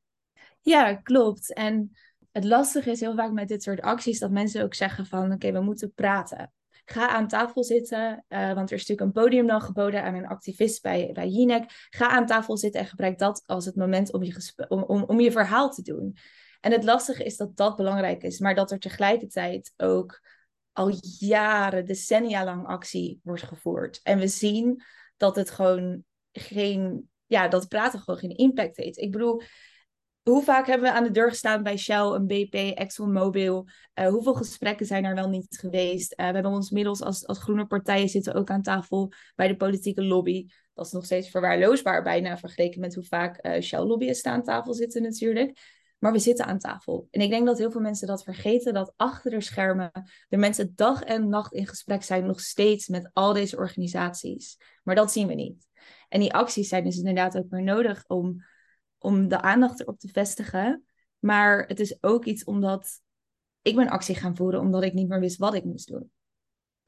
Ja, klopt. En het lastige is heel vaak met dit soort acties dat mensen ook zeggen van oké, we moeten praten. Ga aan tafel zitten, uh, want er is natuurlijk een podium dan geboden aan een activist bij, bij Jinek. Ga aan tafel zitten en gebruik dat als het moment om je, om, om, om je verhaal te doen. En het lastige is dat dat belangrijk is, maar dat er tegelijkertijd ook al jaren, decennia lang actie wordt gevoerd. En we zien dat het gewoon geen, ja, dat praten gewoon geen impact heeft. Ik bedoel, hoe vaak hebben we aan de deur gestaan bij Shell, een BP, ExxonMobil? Uh, hoeveel gesprekken zijn er wel niet geweest? Uh, we hebben ons middels als, als groene partijen zitten ook aan tafel bij de politieke lobby. Dat is nog steeds verwaarloosbaar bijna vergeleken met hoe vaak uh, Shell lobbyisten aan tafel zitten natuurlijk. Maar we zitten aan tafel. En ik denk dat heel veel mensen dat vergeten, dat achter de schermen de mensen dag en nacht in gesprek zijn, nog steeds met al deze organisaties. Maar dat zien we niet. En die acties zijn dus inderdaad ook meer nodig om, om de aandacht erop te vestigen. Maar het is ook iets omdat ik ben actie gaan voeren omdat ik niet meer wist wat ik moest doen.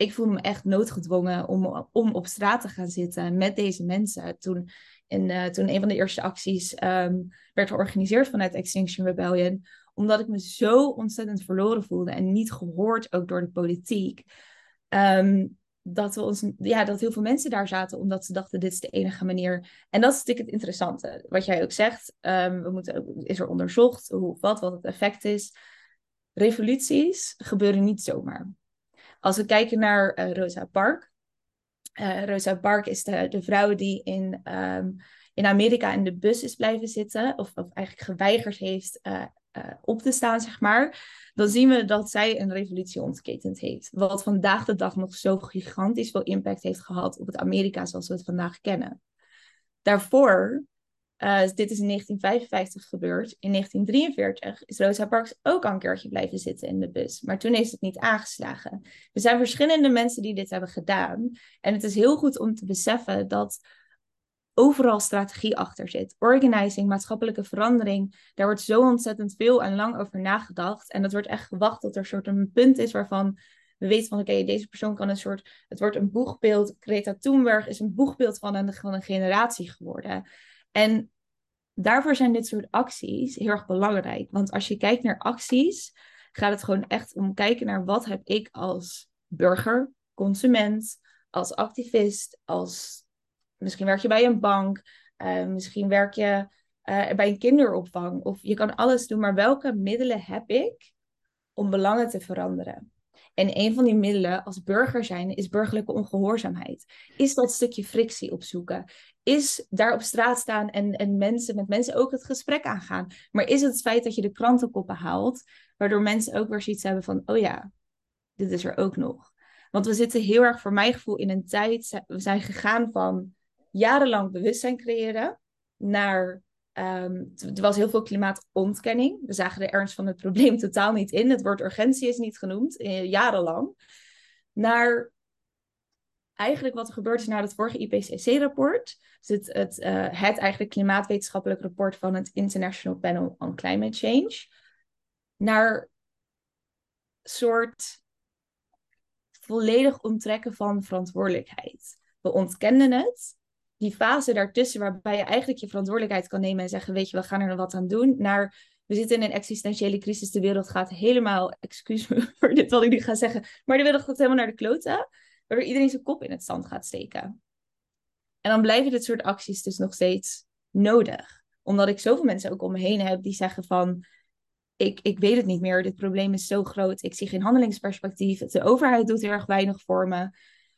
Ik voelde me echt noodgedwongen om, om op straat te gaan zitten met deze mensen. Toen en uh, toen een van de eerste acties um, werd georganiseerd vanuit Extinction Rebellion, omdat ik me zo ontzettend verloren voelde en niet gehoord ook door de politiek. Um, dat, we ons, ja, dat heel veel mensen daar zaten omdat ze dachten dit is de enige manier. En dat is natuurlijk het interessante. Wat jij ook zegt, um, we moeten, is er onderzocht hoe, wat, wat het effect is. Revoluties gebeuren niet zomaar. Als we kijken naar uh, Rosa Parks, uh, Rosa Parks is de, de vrouw die in, um, in Amerika in de bus is blijven zitten, of, of eigenlijk geweigerd heeft uh, op te staan, zeg maar. Dan zien we dat zij een revolutie ontketend heeft. Wat vandaag de dag nog zo gigantisch veel impact heeft gehad op het Amerika zoals we het vandaag kennen. Daarvoor uh, dit is in 1955 gebeurd. In 1943 is Rosa Parks ook al een keertje blijven zitten in de bus. Maar toen heeft het niet aangeslagen. Er zijn verschillende mensen die dit hebben gedaan. En het is heel goed om te beseffen dat overal strategie achter zit. Organizing, maatschappelijke verandering. Daar wordt zo ontzettend veel en lang over nagedacht. En dat wordt echt gewacht tot er een soort een punt is waarvan we weten van oké, deze persoon kan een soort, het wordt een boegbeeld. Greta Thunberg is een boegbeeld van een, van een generatie geworden. En daarvoor zijn dit soort acties heel erg belangrijk. Want als je kijkt naar acties, gaat het gewoon echt om kijken naar wat heb ik als burger, consument, als activist, als misschien werk je bij een bank, uh, misschien werk je uh, bij een kinderopvang. Of je kan alles doen, maar welke middelen heb ik om belangen te veranderen? En een van die middelen als burger zijn is burgerlijke ongehoorzaamheid. Is dat stukje frictie opzoeken? Is daar op straat staan en, en mensen, met mensen ook het gesprek aangaan? Maar is het het feit dat je de krantenkoppen haalt, waardoor mensen ook weer zoiets hebben van, oh ja, dit is er ook nog. Want we zitten heel erg voor mijn gevoel in een tijd, we zijn gegaan van jarenlang bewustzijn creëren naar Um, er was heel veel klimaatontkenning. We zagen de ernst van het probleem [laughs] totaal niet in. Het woord urgentie is niet genoemd, eh, jarenlang. Naar eigenlijk wat er gebeurd is na het vorige IPCC-rapport. Dus het, het, uh, het eigenlijk klimaatwetenschappelijk rapport van het International Panel on Climate Change. Naar soort volledig onttrekken van verantwoordelijkheid. We ontkenden het die fase daartussen, waarbij je eigenlijk je verantwoordelijkheid kan nemen en zeggen: Weet je, we gaan er wat aan doen. Naar we zitten in een existentiële crisis. De wereld gaat helemaal, excuus me [laughs] voor dit wat ik nu ga zeggen, maar de wereld gaat helemaal naar de kloten. Waardoor iedereen zijn kop in het zand gaat steken. En dan blijven dit soort acties dus nog steeds nodig. Omdat ik zoveel mensen ook om me heen heb die zeggen van... Ik, ik weet het niet meer, dit probleem is zo groot. Ik zie geen handelingsperspectief. De overheid doet heel erg weinig voor me.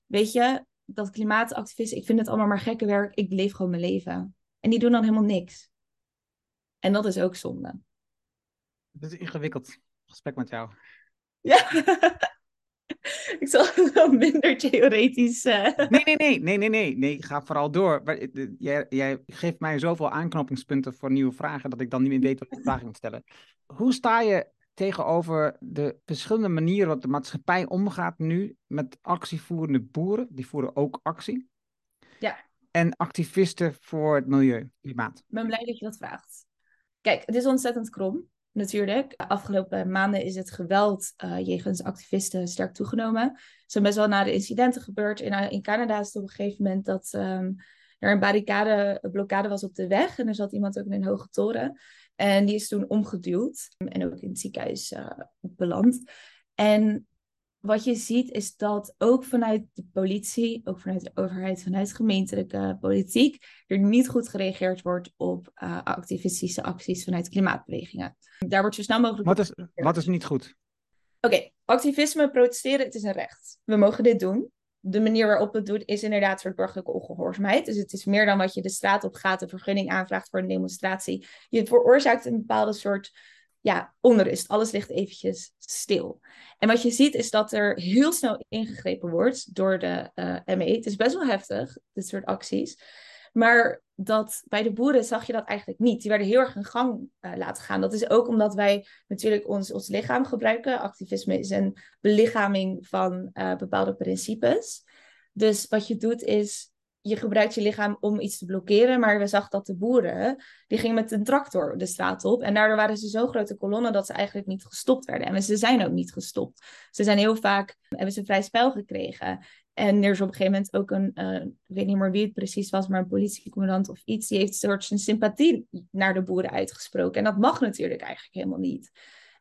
Weet je, dat klimaatactivisten, ik vind het allemaal maar gekke werk. Ik leef gewoon mijn leven. En die doen dan helemaal niks. En dat is ook zonde. Het is ingewikkeld gesprek met jou. Ja. [laughs] ik zal wel minder theoretisch. Uh... Nee, nee, nee, nee, nee, nee, nee. Ga vooral door. Eh, jij, jij geeft mij zoveel aanknopingspunten voor nieuwe vragen dat ik dan niet meer weet wat ik vragen moet stellen. Hoe sta je tegenover de verschillende manieren waarop de maatschappij omgaat nu met actievoerende boeren. Die voeren ook actie. Ja. En activisten voor het milieu, klimaat. Ik ben blij dat je dat vraagt. Kijk, het is ontzettend krom. natuurlijk. De afgelopen maanden is het geweld uh, jegens activisten sterk toegenomen. Er zijn best wel na de incidenten gebeurd. In, in Canada is het op een gegeven moment dat ehm, er een barricade, een blokkade was op de weg. En er zat iemand ook in een hoge toren. En die is toen omgeduwd en ook in het ziekenhuis uh, beland. En wat je ziet is dat ook vanuit de politie, ook vanuit de overheid, vanuit gemeentelijke politiek, er niet goed gereageerd wordt op uh, activistische acties vanuit klimaatbewegingen. Daar wordt zo snel mogelijk. Wat is, wat is niet goed? Oké, activisme, protesteren, het is een recht. We mogen dit doen. De manier waarop het doet is inderdaad een soort burgerlijke ongehoorzaamheid. Dus het is meer dan wat je de straat op gaat, een vergunning aanvraagt voor een demonstratie. Je veroorzaakt een bepaalde soort ja, onrust. Alles ligt eventjes stil. En wat je ziet is dat er heel snel ingegrepen wordt door de uh, eh, ME. Het is best wel heftig, dit soort acties. Maar dat bij de boeren zag je dat eigenlijk niet. Die werden heel erg in gang uh, laten gaan. Dat is ook omdat wij natuurlijk ons, ons lichaam gebruiken. Activisme is een belichaming van uh, bepaalde principes. Dus wat je doet is je gebruikt je lichaam om iets te blokkeren. Maar we zagen dat de boeren, die gingen met een tractor de straat op. En daardoor waren ze zo'n grote kolonnen dat ze eigenlijk niet gestopt werden. En ze zijn ook niet gestopt. Ze zijn heel vaak, hebben ze vrij spel gekregen. En er is op een gegeven moment ook een, uh, ik weet niet meer wie het precies was, maar een politiecommandant of iets, die heeft soort zijn sympathie naar de boeren uitgesproken. En dat mag natuurlijk eigenlijk helemaal niet.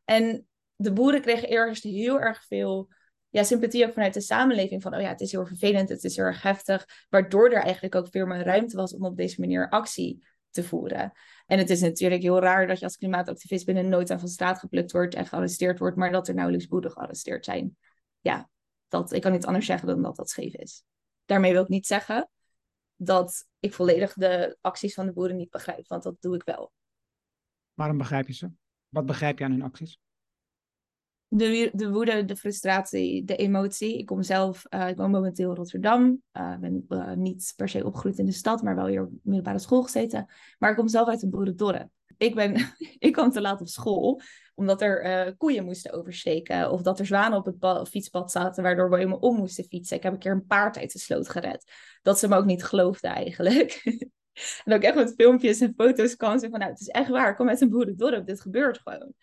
En de boeren kregen eerst heel erg veel ja, sympathie ook vanuit de samenleving. Van, oh ja, het is heel vervelend, het is heel erg heftig. Waardoor er eigenlijk ook veel meer ruimte was om op deze manier actie te voeren. En het is natuurlijk heel raar dat je als klimaatactivist binnen nooit aan van straat geplukt wordt en gearresteerd wordt, maar dat er nauwelijks boeren gearresteerd zijn. Ja, dat, ik kan niet anders zeggen dan dat dat scheef is. Daarmee wil ik niet zeggen dat ik volledig de acties van de boeren niet begrijp, want dat doe ik wel. Waarom begrijp je ze? Wat begrijp je aan hun acties? De, de woede, de frustratie, de emotie. Ik kom zelf, uh, ik woon momenteel in Rotterdam. Ik uh, ben uh, niet per se opgegroeid in de stad, maar wel hier op middelbare school gezeten. Maar ik kom zelf uit een boerendorp. Ik, ben, [laughs] ik kwam te laat op school, omdat er koeien moesten oversteken. Of dat er zwanen op het fietspad zaten, waardoor we helemaal om moesten fietsen. Ik heb een keer een paard uit de sloot gered. Dat ze me ook niet geloofden eigenlijk. [laughs] en ook echt met filmpjes en foto's kan ze van, nou, het is echt waar. Ik kom uit een boerendorp, dit gebeurt gewoon.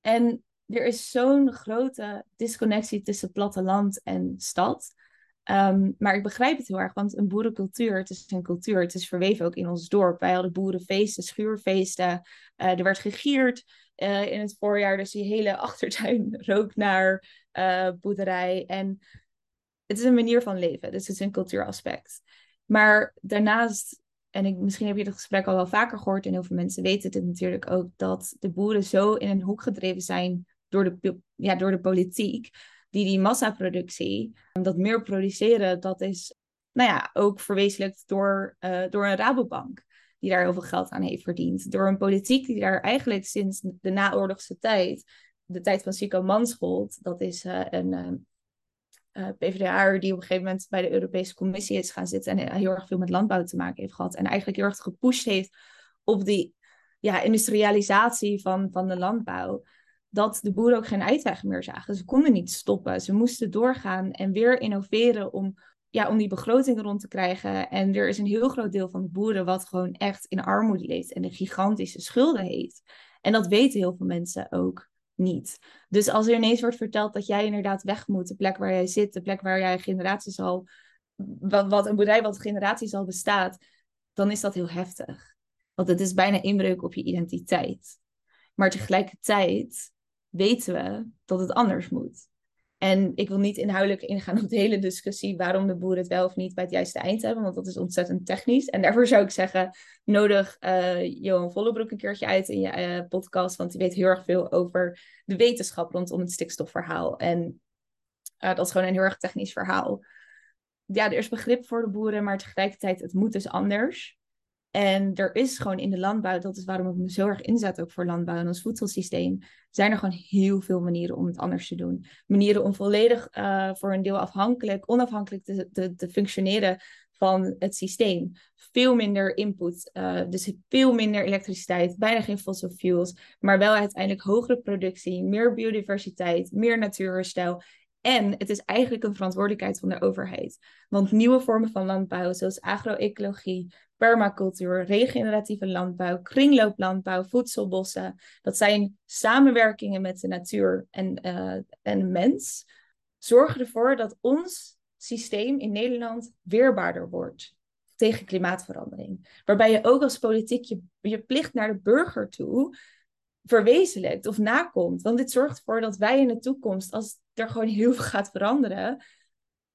En er is zo'n grote disconnectie tussen platteland en stad. Um, maar ik begrijp het heel erg, want een boerencultuur, het is een cultuur, het is verweven ook in ons dorp. Wij hadden boerenfeesten, schuurfeesten, uh, er werd gegierd uh, in het voorjaar, dus die hele [laughs] achtertuin rook naar uh, boerderij. En het is een manier van leven, dus het is een cultuuraspect. Maar daarnaast, en ik, misschien heb je het gesprek al wel vaker gehoord en heel veel mensen weten het natuurlijk ook, dat de boeren zo in een hoek gedreven zijn door de, ja, door de politiek, die die massaproductie, dat meer produceren, dat is nou ja, ook verwezenlijkt door, uh, door een Rabobank, die daar heel veel geld aan heeft verdiend. Door een politiek die daar eigenlijk sinds de naoorlogse tijd, de tijd van Sico Manshold, dat is uh, een uh, eh, PvdA die op een gegeven moment bij de Europese Commissie is gaan zitten en heel erg veel met landbouw te maken heeft gehad. En eigenlijk heel erg gepusht heeft op die ja, industrialisatie van, van de landbouw dat de boeren ook geen uitweg meer zagen. Ze konden niet stoppen. Ze moesten doorgaan en weer innoveren om, ja, om die begroting rond te krijgen. En er is een heel groot deel van de boeren wat gewoon echt in armoede leeft en de gigantische schulden heeft. En dat weten heel veel mensen ook niet. Dus als er ineens wordt verteld dat jij inderdaad weg moet, de plek waar jij zit, de plek waar jij generaties al, wat, wat een boerderij wat generaties al bestaat, dan is dat heel heftig. Want het is bijna inbreuk op je identiteit. Maar tegelijkertijd weten we dat het anders moet. En ik wil niet inhoudelijk ingaan op de hele discussie waarom de boeren het wel of niet bij het juiste eind hebben, want dat is ontzettend technisch. En daarvoor zou ik zeggen, nodig uh, Johan Vollebroek een keertje uit in je uh, podcast, want die weet heel erg veel over de wetenschap rondom het stikstofverhaal. En uh, dat is gewoon een heel erg technisch verhaal. Ja, er is begrip voor de boeren, maar tegelijkertijd, het moet dus anders. En er is gewoon in de landbouw, dat is waarom ik me zo erg inzet ook voor landbouw en ons voedselsysteem, zijn er gewoon heel veel manieren om het anders te doen. Manieren om volledig uh, voor een deel afhankelijk, onafhankelijk te, te, te, functioneren van het systeem. Veel minder input, uh, dus veel minder elektriciteit, bijna geen fossil fuels, maar wel uiteindelijk hogere productie, meer biodiversiteit, meer natuurherstel En het is eigenlijk een verantwoordelijkheid van de overheid. Want nieuwe vormen van landbouw, zoals agroecologie, permacultuur, regeneratieve landbouw, kringlooplandbouw, voedselbossen, dat zijn samenwerkingen met de natuur en, uh, en mens, zorgen ervoor dat ons systeem in Nederland weerbaarder wordt tegen klimaatverandering. Waarbij je ook als politiek je, je plicht naar de burger toe verwezenlijkt of nakomt. Want dit zorgt ervoor dat wij in de toekomst, als er gewoon heel veel gaat veranderen,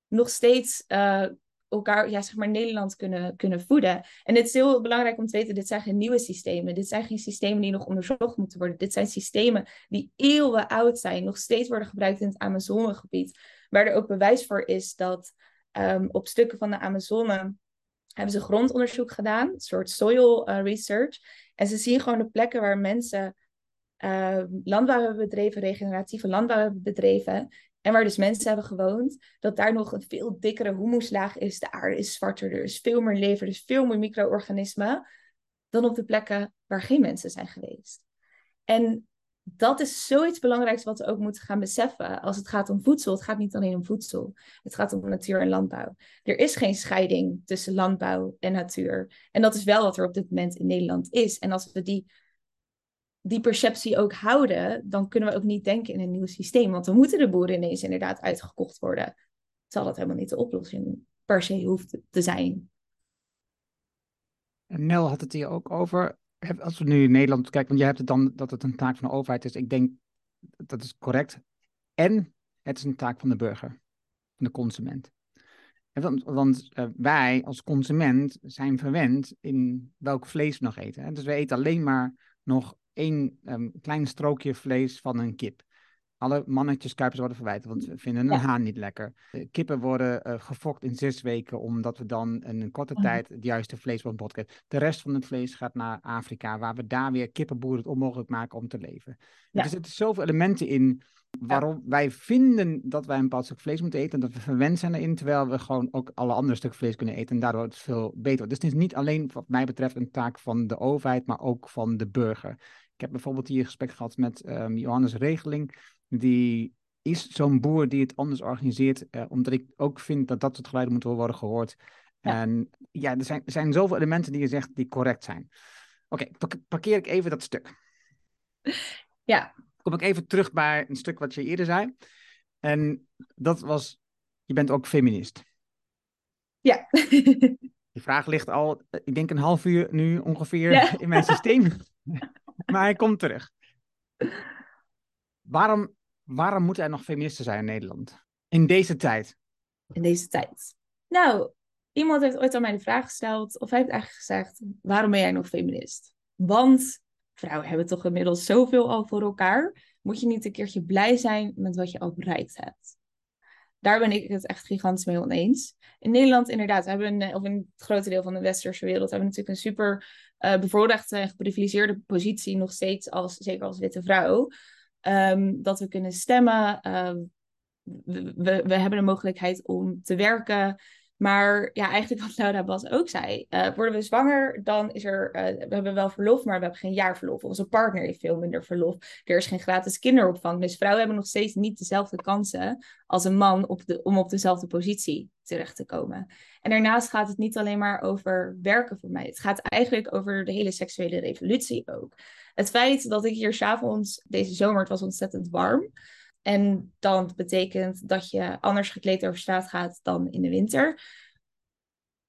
nog steeds uh, elkaar, ja, zeg maar, Nederland kunnen, kunnen voeden. En het is heel belangrijk om te weten, dit zijn geen nieuwe systemen. Dit zijn geen systemen die nog onderzocht moeten worden. Dit zijn systemen die eeuwen oud zijn, nog steeds worden gebruikt in het Amazonegebied. Waar er ook bewijs voor is dat um, op stukken van de Amazone hebben ze grondonderzoek gedaan, een soort soil uh, research. En ze zien gewoon de plekken waar mensen uh, landbouw hebben bedreven, regeneratieve landbouw hebben bedreven. En waar dus mensen hebben gewoond, dat daar nog een veel dikkere humuslaag is. De aarde is zwarter, er is veel meer leven, er is veel meer micro-organismen dan op de plekken waar geen mensen zijn geweest. En dat is zoiets belangrijks wat we ook moeten gaan beseffen als het gaat om voedsel. Het gaat niet alleen om voedsel, het gaat om natuur en landbouw. Er is geen scheiding tussen landbouw en natuur. En dat is wel wat er op dit moment in Nederland is. En als we die die perceptie ook houden, dan kunnen we ook niet denken in een nieuw systeem. Want dan moeten de boeren ineens inderdaad uitgekocht worden. Terwijl dat helemaal niet de oplossing per se hoeft te zijn. Nel had het hier ook over. Als we nu in Nederland kijken, want jij hebt het dan dat het een taak van de overheid is. Ik denk dat is correct. En het is een taak van de burger, van de consument. Want, want uh, wij als consument zijn verwend in welk vlees we nog eten. Dus we eten alleen maar nog één um, klein strookje vlees van een kip. Alle mannetjes kuipers worden verwijderd, want we vinden een haan niet lekker. De kippen worden uh, gefokt in zes weken, omdat we dan in een korte oh. tijd het juiste vlees van bod krijgen. De rest van het vlees gaat naar Afrika, waar we daar weer kippenboeren het onmogelijk maken om te leven. Ja. Er zitten zoveel elementen in waarom wij vinden dat wij een bepaald stuk vlees moeten eten en dat we verwend zijn erin, terwijl we gewoon ook alle andere stukken vlees kunnen eten en daardoor het veel beter wordt. Dus het is niet alleen wat mij betreft een taak van de overheid, maar ook van de burger. Ik heb bijvoorbeeld hier een gesprek gehad met um, Johannes Regeling, die is zo'n boer die het anders organiseert, uh, omdat ik ook vind dat dat soort geluiden moeten worden gehoord. En ja, er zijn, er zijn zoveel elementen die je zegt die correct zijn. Oké, okay, parkeer ik even dat stuk. [laughs] Ja, kom ik even terug bij een stuk wat je eerder zei. En dat was, je bent ook feminist. Ja. [laughs] Die vraag ligt al, ik denk een half uur nu ongeveer [laughs] in mijn systeem. Maar hij komt terug. Waarom, waarom moeten er nog feministen zijn in Nederland? In deze tijd? In deze tijd. Nou, iemand heeft ooit aan mij de vraag gesteld, of hij heeft eigenlijk gezegd, waarom ben jij nog feminist? Want vrouwen hebben toch inmiddels zoveel al voor elkaar. Moet je niet een keertje blij zijn met wat je al bereikt hebt? Daar ben ik het echt gigantisch mee oneens. In Nederland inderdaad, we hebben een, of in het grote deel van de westerse wereld, hebben we natuurlijk een super uh, bevoorrechte en geprivilegeerde positie nog steeds, als, zeker als witte vrouw. Ehm, dat we kunnen stemmen. We, we, we, hebben de mogelijkheid om te werken. Maar ja, eigenlijk wat Laura Bas ook zei. Uh, worden we zwanger, dan is er... Uh, we hebben wel verlof, maar we hebben geen jaarverlof. Onze partner heeft veel minder verlof. Er is geen gratis kinderopvang. Dus vrouwen hebben nog steeds niet dezelfde kansen als een man op de, om op dezelfde positie terecht te komen. En daarnaast gaat het niet alleen maar over werken voor mij. Het gaat eigenlijk over de hele seksuele revolutie ook. Het feit dat ik hier s'avonds, deze zomer, het was ontzettend warm... En dan betekent dat je anders gekleed over straat gaat dan in de winter.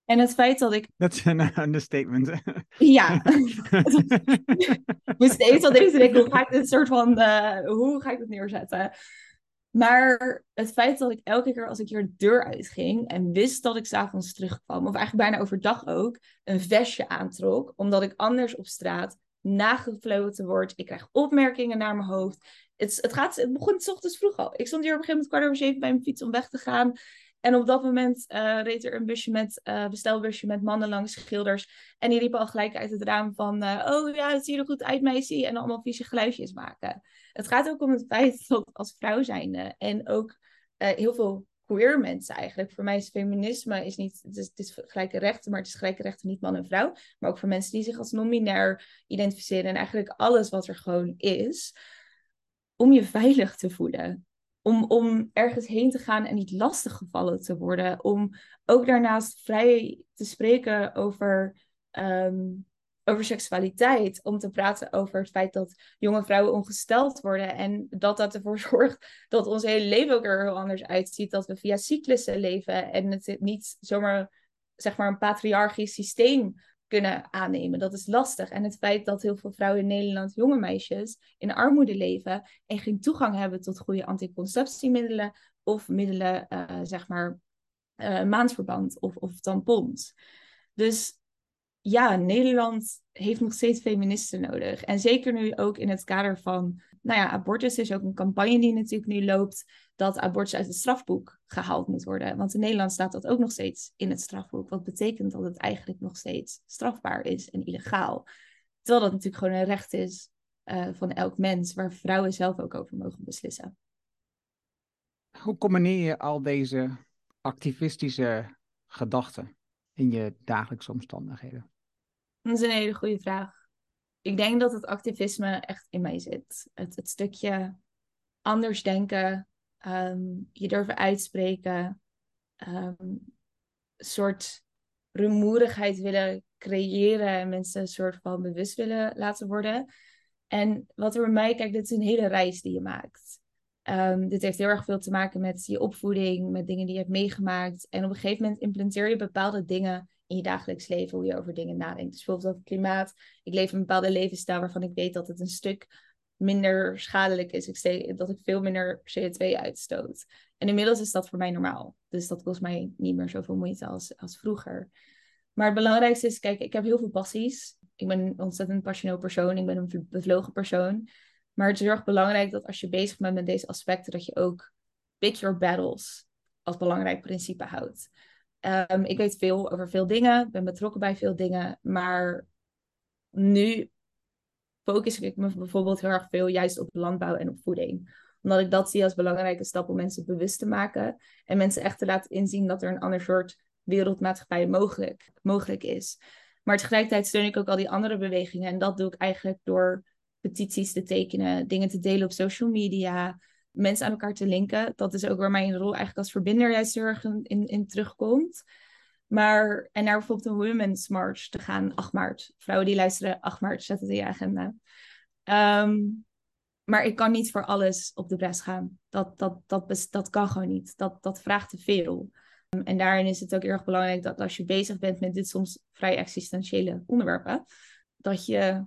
En het feit dat ik. [laughs] Dat is een understatement. Ja. moest even al deze denken, hoe ga ik dit soort van. Uh, hoe ga ik het neerzetten? Maar het feit dat ik elke keer als ik hier de deur uitging en wist dat ik s'avonds terugkwam, of eigenlijk bijna overdag ook, een vestje aantrok, omdat ik anders op straat nagefloten word. Ik krijg opmerkingen naar mijn hoofd. Het, het, gaat, het begon s ochtends vroeg al. Ik stond hier op een gegeven moment kwart over zeven bij mijn fiets om weg te gaan. En op dat moment uh, reed er een busje met, uh, bestelbusje met mannen langs schilders. En die riepen al gelijk uit het raam van... Uh, oh ja, het ziet er goed uit, meisje. En allemaal vieze geluidjes maken. Het gaat ook om het feit dat als vrouw zijnde... en ook heel veel queer mensen eigenlijk. Voor mij is feminisme is niet, het is, gelijke rechten, maar het is gelijke rechten niet man en vrouw. Maar ook voor mensen die zich als non-binair identificeren en eigenlijk alles wat er gewoon is. Om je veilig te voelen. om, om ergens heen te gaan en niet lastig gevallen te worden. Om ook daarnaast vrij te spreken over, ehm, over seksualiteit. Om te praten over het feit dat jonge vrouwen ongesteld worden. En dat dat ervoor [laughs] zorgt dat ons hele leven ook er heel anders uitziet. Dat we via cyclussen leven en het niet zomaar zeg maar een patriarchisch systeem kunnen aannemen. Dat is lastig. En het feit dat heel veel vrouwen in Nederland, jonge meisjes, in armoede leven en geen toegang hebben tot goede anticonceptiemiddelen of middelen, uh, zeg maar, uh, maandverband of, of tampons. Dus ja, Nederland heeft nog steeds feministen nodig. En zeker nu ook in het kader van, nou ja, abortus is ook een campagne die natuurlijk nu loopt, dat abortus uit het strafboek gehaald moet worden. Want in Nederland staat dat ook nog steeds in het strafboek. Wat betekent dat het eigenlijk nog steeds strafbaar is en illegaal. Terwijl dat natuurlijk gewoon een recht is uh, van elk mens, waar vrouwen zelf ook over mogen beslissen. Hoe combineer je al deze activistische gedachten in je dagelijkse omstandigheden? Dat is een hele goede vraag. Ik denk dat het activisme echt in mij zit. Het, het stukje anders denken, um, je durven uitspreken, um, soort rumoerigheid willen creëren en mensen een soort van bewust willen laten worden. En wat er bij mij, kijk, dit is een hele reis die je maakt. Um, dit heeft heel erg veel te maken met je opvoeding, met dingen die je hebt meegemaakt. En op een gegeven moment implementeer je bepaalde dingen in je dagelijks leven, hoe je over dingen nadenkt. Dus bijvoorbeeld over klimaat. Ik leef een bepaalde levensstijl waarvan ik weet dat het een stuk minder schadelijk is. Ik zeg dat ik veel minder CO2 uitstoot. En inmiddels is dat voor mij normaal. Dus dat kost mij niet meer zoveel moeite als, als vroeger. Maar het belangrijkste is, kijk, ik heb heel veel passies. Ik ben een ontzettend passioneel persoon. Ik ben een bevlogen persoon. Maar het is heel erg belangrijk dat als je bezig bent met deze aspecten, dat je ook pick your battles als belangrijk principe houdt. Um, ik weet veel over veel dingen, ben betrokken bij veel dingen, maar nu focus ik me bijvoorbeeld heel erg veel juist op landbouw en op voeding. Omdat ik dat zie als belangrijke stap om mensen bewust te maken en mensen echt te laten inzien dat er een ander soort wereldmaatschappij mogelijk, mogelijk is. Maar tegelijkertijd steun ik ook al die andere bewegingen en dat doe ik eigenlijk door petities te tekenen, dingen te delen op social media, mensen aan elkaar te linken. Dat is ook waar mijn rol eigenlijk als verbinder juist heel erg in, in terugkomt. Maar, en naar bijvoorbeeld een Women's March te gaan, 8 maart. Vrouwen die luisteren, 8 maart, zet het in je agenda. Um, maar ik kan niet voor alles op de bres gaan. Dat, dat, dat, dat kan gewoon niet. Dat, dat vraagt te veel. Um, en daarin is het ook erg belangrijk dat als je bezig bent met dit soms vrij existentiële onderwerpen, dat je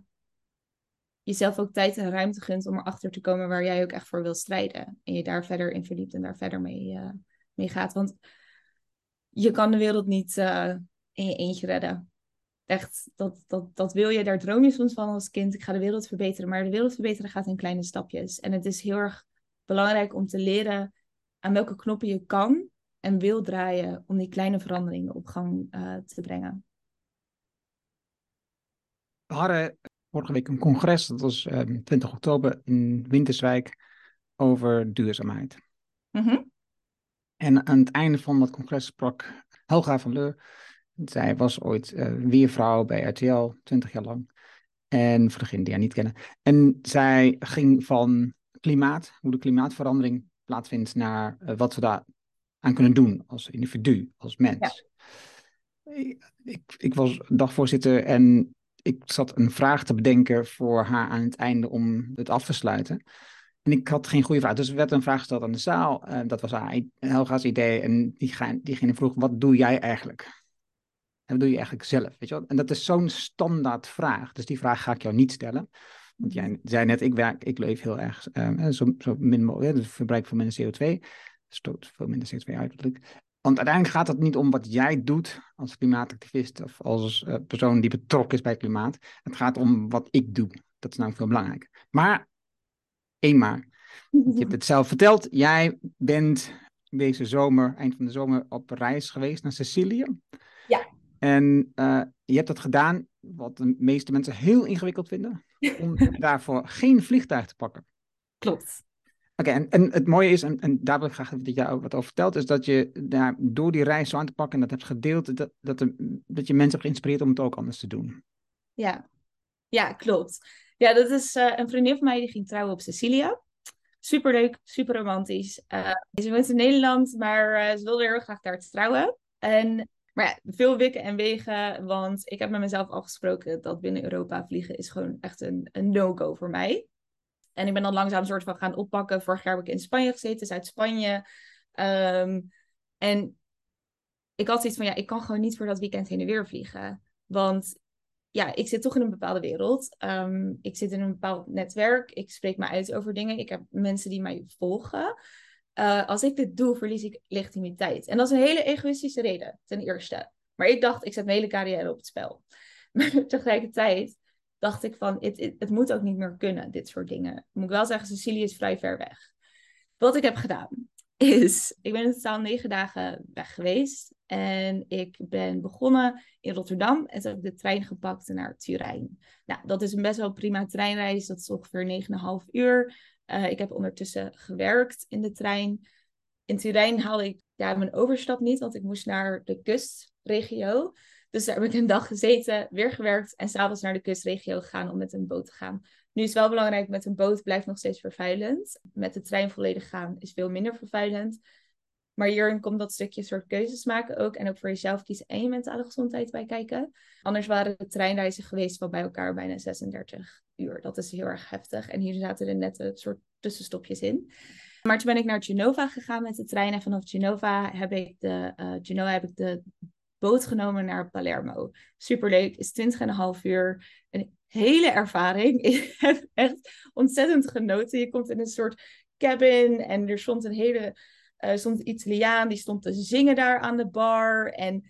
jezelf ook tijd en ruimte gunt om erachter te komen waar jij ook echt voor wil strijden. En je daar verder in verdiept en daar verder mee, uh, mee gaat. Want je kan de wereld niet uh, in je eentje redden. Echt, dat, dat, dat wil je, daar droom je soms van als kind. Ik ga de wereld verbeteren, maar de wereld verbeteren gaat in kleine stapjes. En het is heel erg belangrijk om te leren aan welke knoppen je kan en wil draaien om die kleine veranderingen op gang uh, te brengen. Hadden vorige week een congres, dat was um, ehm, 20 oktober in Winterswijk, over duurzaamheid. Mm -hmm. En aan het einde van dat congres sprak Helga van Leur. Zij was ooit uh, weervrouw bij RTL, 20 jaar lang. En voor degenen die haar niet kennen. En zij ging van klimaat, hoe de klimaatverandering plaatsvindt, naar uh, wat we daar aan kunnen doen als individu, als mens. Ja. Ik, ik, was dagvoorzitter en ik zat een vraag te bedenken voor haar aan het einde om het af te sluiten. En ik had geen goede vraag. Dus er werd een vraag gesteld aan de zaal. Uh, dat was haar, Helga's idee. En diegene vroeg, wat doe jij eigenlijk? En wat doe je eigenlijk zelf? Weet je wel? En dat is zo'n standaard vraag. Dus die vraag ga ik jou niet stellen. Want jij zei net, ik, werk, ik leef heel erg uh, zo, zo min mogelijk. Dus verbruik veel minder CO2. Stoot veel minder CO2 uit. Want uiteindelijk gaat het niet om wat jij doet als klimaatactivist of als uh, persoon die betrokken is bij het klimaat. Het gaat om wat ik doe. Dat is namelijk veel belangrijker. Maar eenmaal. Je hebt het zelf verteld. Jij bent deze zomer, eind van de zomer, op reis geweest naar Sicilië. Ja. En uh, je hebt dat gedaan, wat de meeste mensen heel ingewikkeld vinden, om [laughs] daarvoor geen vliegtuig te pakken. Klopt. Oké, en, en het mooie is, en, en daar wil ik graag dat jij ook wat over vertelt, is dat je daar door die reis zo aan te pakken en dat hebt gedeeld, dat, dat, dat je mensen hebt geïnspireerd om het ook anders te doen. Ja, ja klopt. Ja, dat is uh, een vriendin van mij die ging trouwen op Sicilië. Super leuk, super romantisch. Uh, ze woont in Nederland, maar ze wilde heel graag daar trouwen. En maar veel wikken en wegen, want ik heb met mezelf afgesproken dat binnen Europa vliegen is gewoon echt een, een no-go voor mij. En ik ben dan langzaam een soort van gaan oppakken. Vorig jaar heb ik in Spanje gezeten, Zuid-Spanje. Um, en ik had zoiets van, ja, ik kan gewoon niet voor dat weekend heen en weer vliegen. Want ja, ik zit toch in een bepaalde wereld. Um, ik zit in een bepaald netwerk. Ik spreek me uit over dingen. Ik heb mensen die mij volgen. Uh, als ik dit doe, verlies ik legitimiteit. En dat is een hele egoïstische reden, ten eerste. Maar ik dacht, ik zet mijn hele carrière op het spel. [laughs] Maar tegelijkertijd dacht ik van, het, moet ook niet meer kunnen, dit soort dingen. Moet ik wel zeggen, Cecilie is vrij ver weg. Wat ik heb gedaan, is, ik ben in totaal negen dagen weg geweest. En ik ben begonnen in Rotterdam en toen heb ik de trein gepakt naar Turijn. Nou, dat is een best wel prima treinreis. Dat is ongeveer 9,5 uur. Uh, ik heb ondertussen gewerkt in de trein. In Turijn haalde ik ja, mijn overstap niet, want ik moest naar de kustregio. Dus daar heb ik een dag gezeten, weer gewerkt en s'avonds naar de kustregio gegaan om met een boot te gaan. Nu is wel belangrijk, met een boot blijft nog steeds vervuilend. Met de trein volledig gaan is veel minder vervuilend. Maar hierin komt dat stukje soort keuzes maken ook. En ook voor jezelf kiezen en je mentale gezondheid bij kijken. Anders waren de treinreizen geweest van bij elkaar bijna 36 uur. Dat is heel erg heftig. En hier zaten er net een soort tussenstopjes in. Maar toen ben ik naar Genova gegaan met de trein. En vanaf Genova heb ik de, uh, Genoa heb ik de boot genomen naar Palermo. Superleuk, is 20,5 uur. Een hele ervaring. [laughs] Ik heb echt ontzettend genoten. Je komt in een soort cabin en er stond een hele uh, stond Italiaan die stond te zingen daar aan de bar. En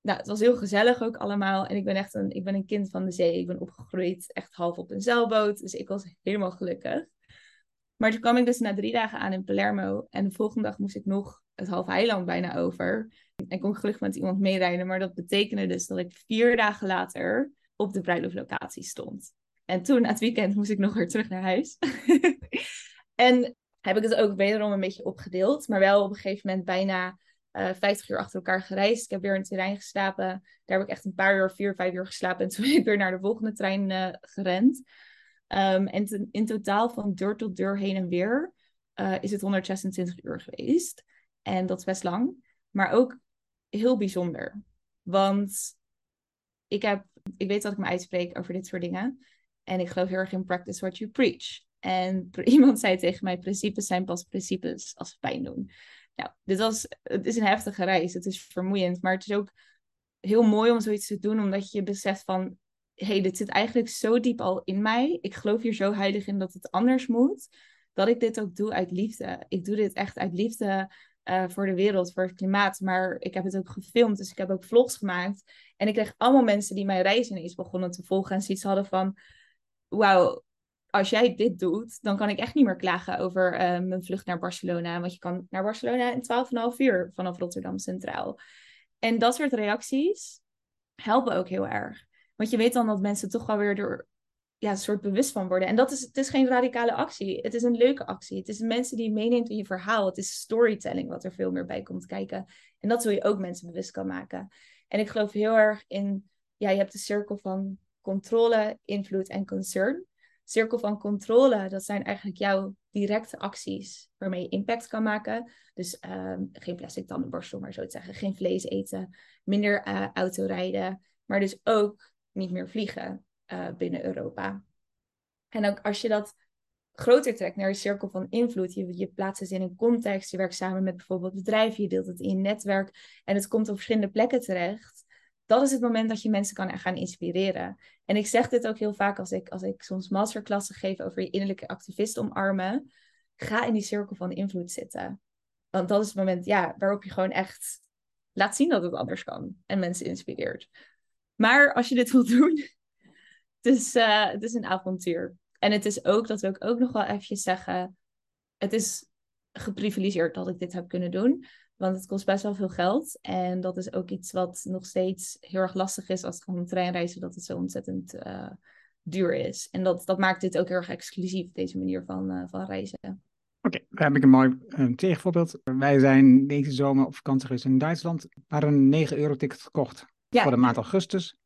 nou, het was heel gezellig ook allemaal. En ik ben echt een, ik ben een kind van de zee. Ik ben opgegroeid echt half op een zeilboot. Dus ik was helemaal gelukkig. Maar toen kwam ik dus na drie dagen aan in Palermo. En de volgende dag moest ik nog het halve eiland bijna over. En kon gelukkig met iemand meerijden. Maar dat betekende dus dat ik vier dagen later op de bruiloftlocatie stond. En toen, na het weekend, moest ik nog weer terug naar huis. [laughs] en heb ik het ook wederom een beetje opgedeeld. Maar wel op een gegeven moment bijna uh, eh, 50 uur achter elkaar gereisd. Ik heb weer het terrein geslapen. Daar heb ik echt een paar uur, vier, vijf uur geslapen. En toen ben ik weer naar de volgende trein uh, gerend. Um, en in totaal van deur tot deur heen en weer uh, is het 126 uur geweest. En dat is best lang. Maar ook heel bijzonder. Want ik, heb, ik weet dat ik me uitspreek over dit soort dingen. En ik geloof heel erg in practice what you preach. En [laughs] iemand zei tegen mij: principes zijn pas principes als ze pijn doen. Nou, dit was, het is een heftige reis. Het is vermoeiend. Maar het is ook heel mooi om zoiets te doen, omdat je beseft van: hey, dit zit eigenlijk zo diep al in mij. Ik geloof hier zo heilig in dat het anders moet. Dat ik dit ook doe uit liefde. Ik doe dit echt uit liefde uh, voor de wereld, voor het klimaat. Maar ik heb het ook gefilmd, dus ik heb ook vlogs gemaakt. En ik kreeg allemaal mensen die mijn reis ineens begonnen te volgen en zoiets hadden van... Wauw, als jij dit doet, dan kan ik echt niet meer klagen over uh, mijn vlucht naar Barcelona. Want je kan naar Barcelona in 12,5 uur vanaf Rotterdam Centraal. En dat soort reacties helpen ook heel erg. Want je weet dan dat mensen toch wel weer door ja, een soort bewust van worden. En dat is, het is geen radicale actie. Het is een leuke actie. Het is mensen die je meeneemt in je verhaal. Het is storytelling wat er veel meer bij komt kijken. En dat wil je ook mensen bewust kan maken. En ik geloof heel erg in, ja, je hebt de cirkel van controle, invloed en concern. Cirkel van controle, dat zijn eigenlijk jouw directe acties waarmee je impact kan maken. Dus um, geen plastic tandenborstel, maar zo te zeggen. Geen vlees eten, minder uh, autorijden. Maar dus ook niet meer vliegen uh, binnen Europa. En ook als je dat groter trekt naar een cirkel van invloed, je, je plaatst het in een context, je werkt samen met bijvoorbeeld bedrijven, je deelt het in je netwerk en het komt op verschillende plekken terecht. Dat is het moment dat je mensen kan gaan inspireren. En ik zeg dit ook heel vaak als ik, als ik soms masterklassen geef over je innerlijke activist omarmen. Ga in die cirkel van invloed zitten. Want dat is het moment ja, waarop je gewoon echt laat zien dat het anders kan en mensen inspireert. Maar als je dit wilt doen, het is, uh, het is een avontuur. En het is ook, dat wil ik ook nog wel eventjes zeggen, het is geprivilegeerd dat ik dit heb kunnen doen. Want het kost best wel veel geld. En dat is ook iets wat nog steeds heel erg lastig is als het gaat om treinreizen, dat het zo ontzettend uh, duur is. En dat, dat maakt dit ook heel erg exclusief, deze manier van, uh, van reizen. Oké, okay, daar heb ik een mooi uh, tegenvoorbeeld. Wij zijn deze zomer op vakantie geweest in Duitsland. We hadden een 9 euro ticket gekocht ja. voor de maand augustus.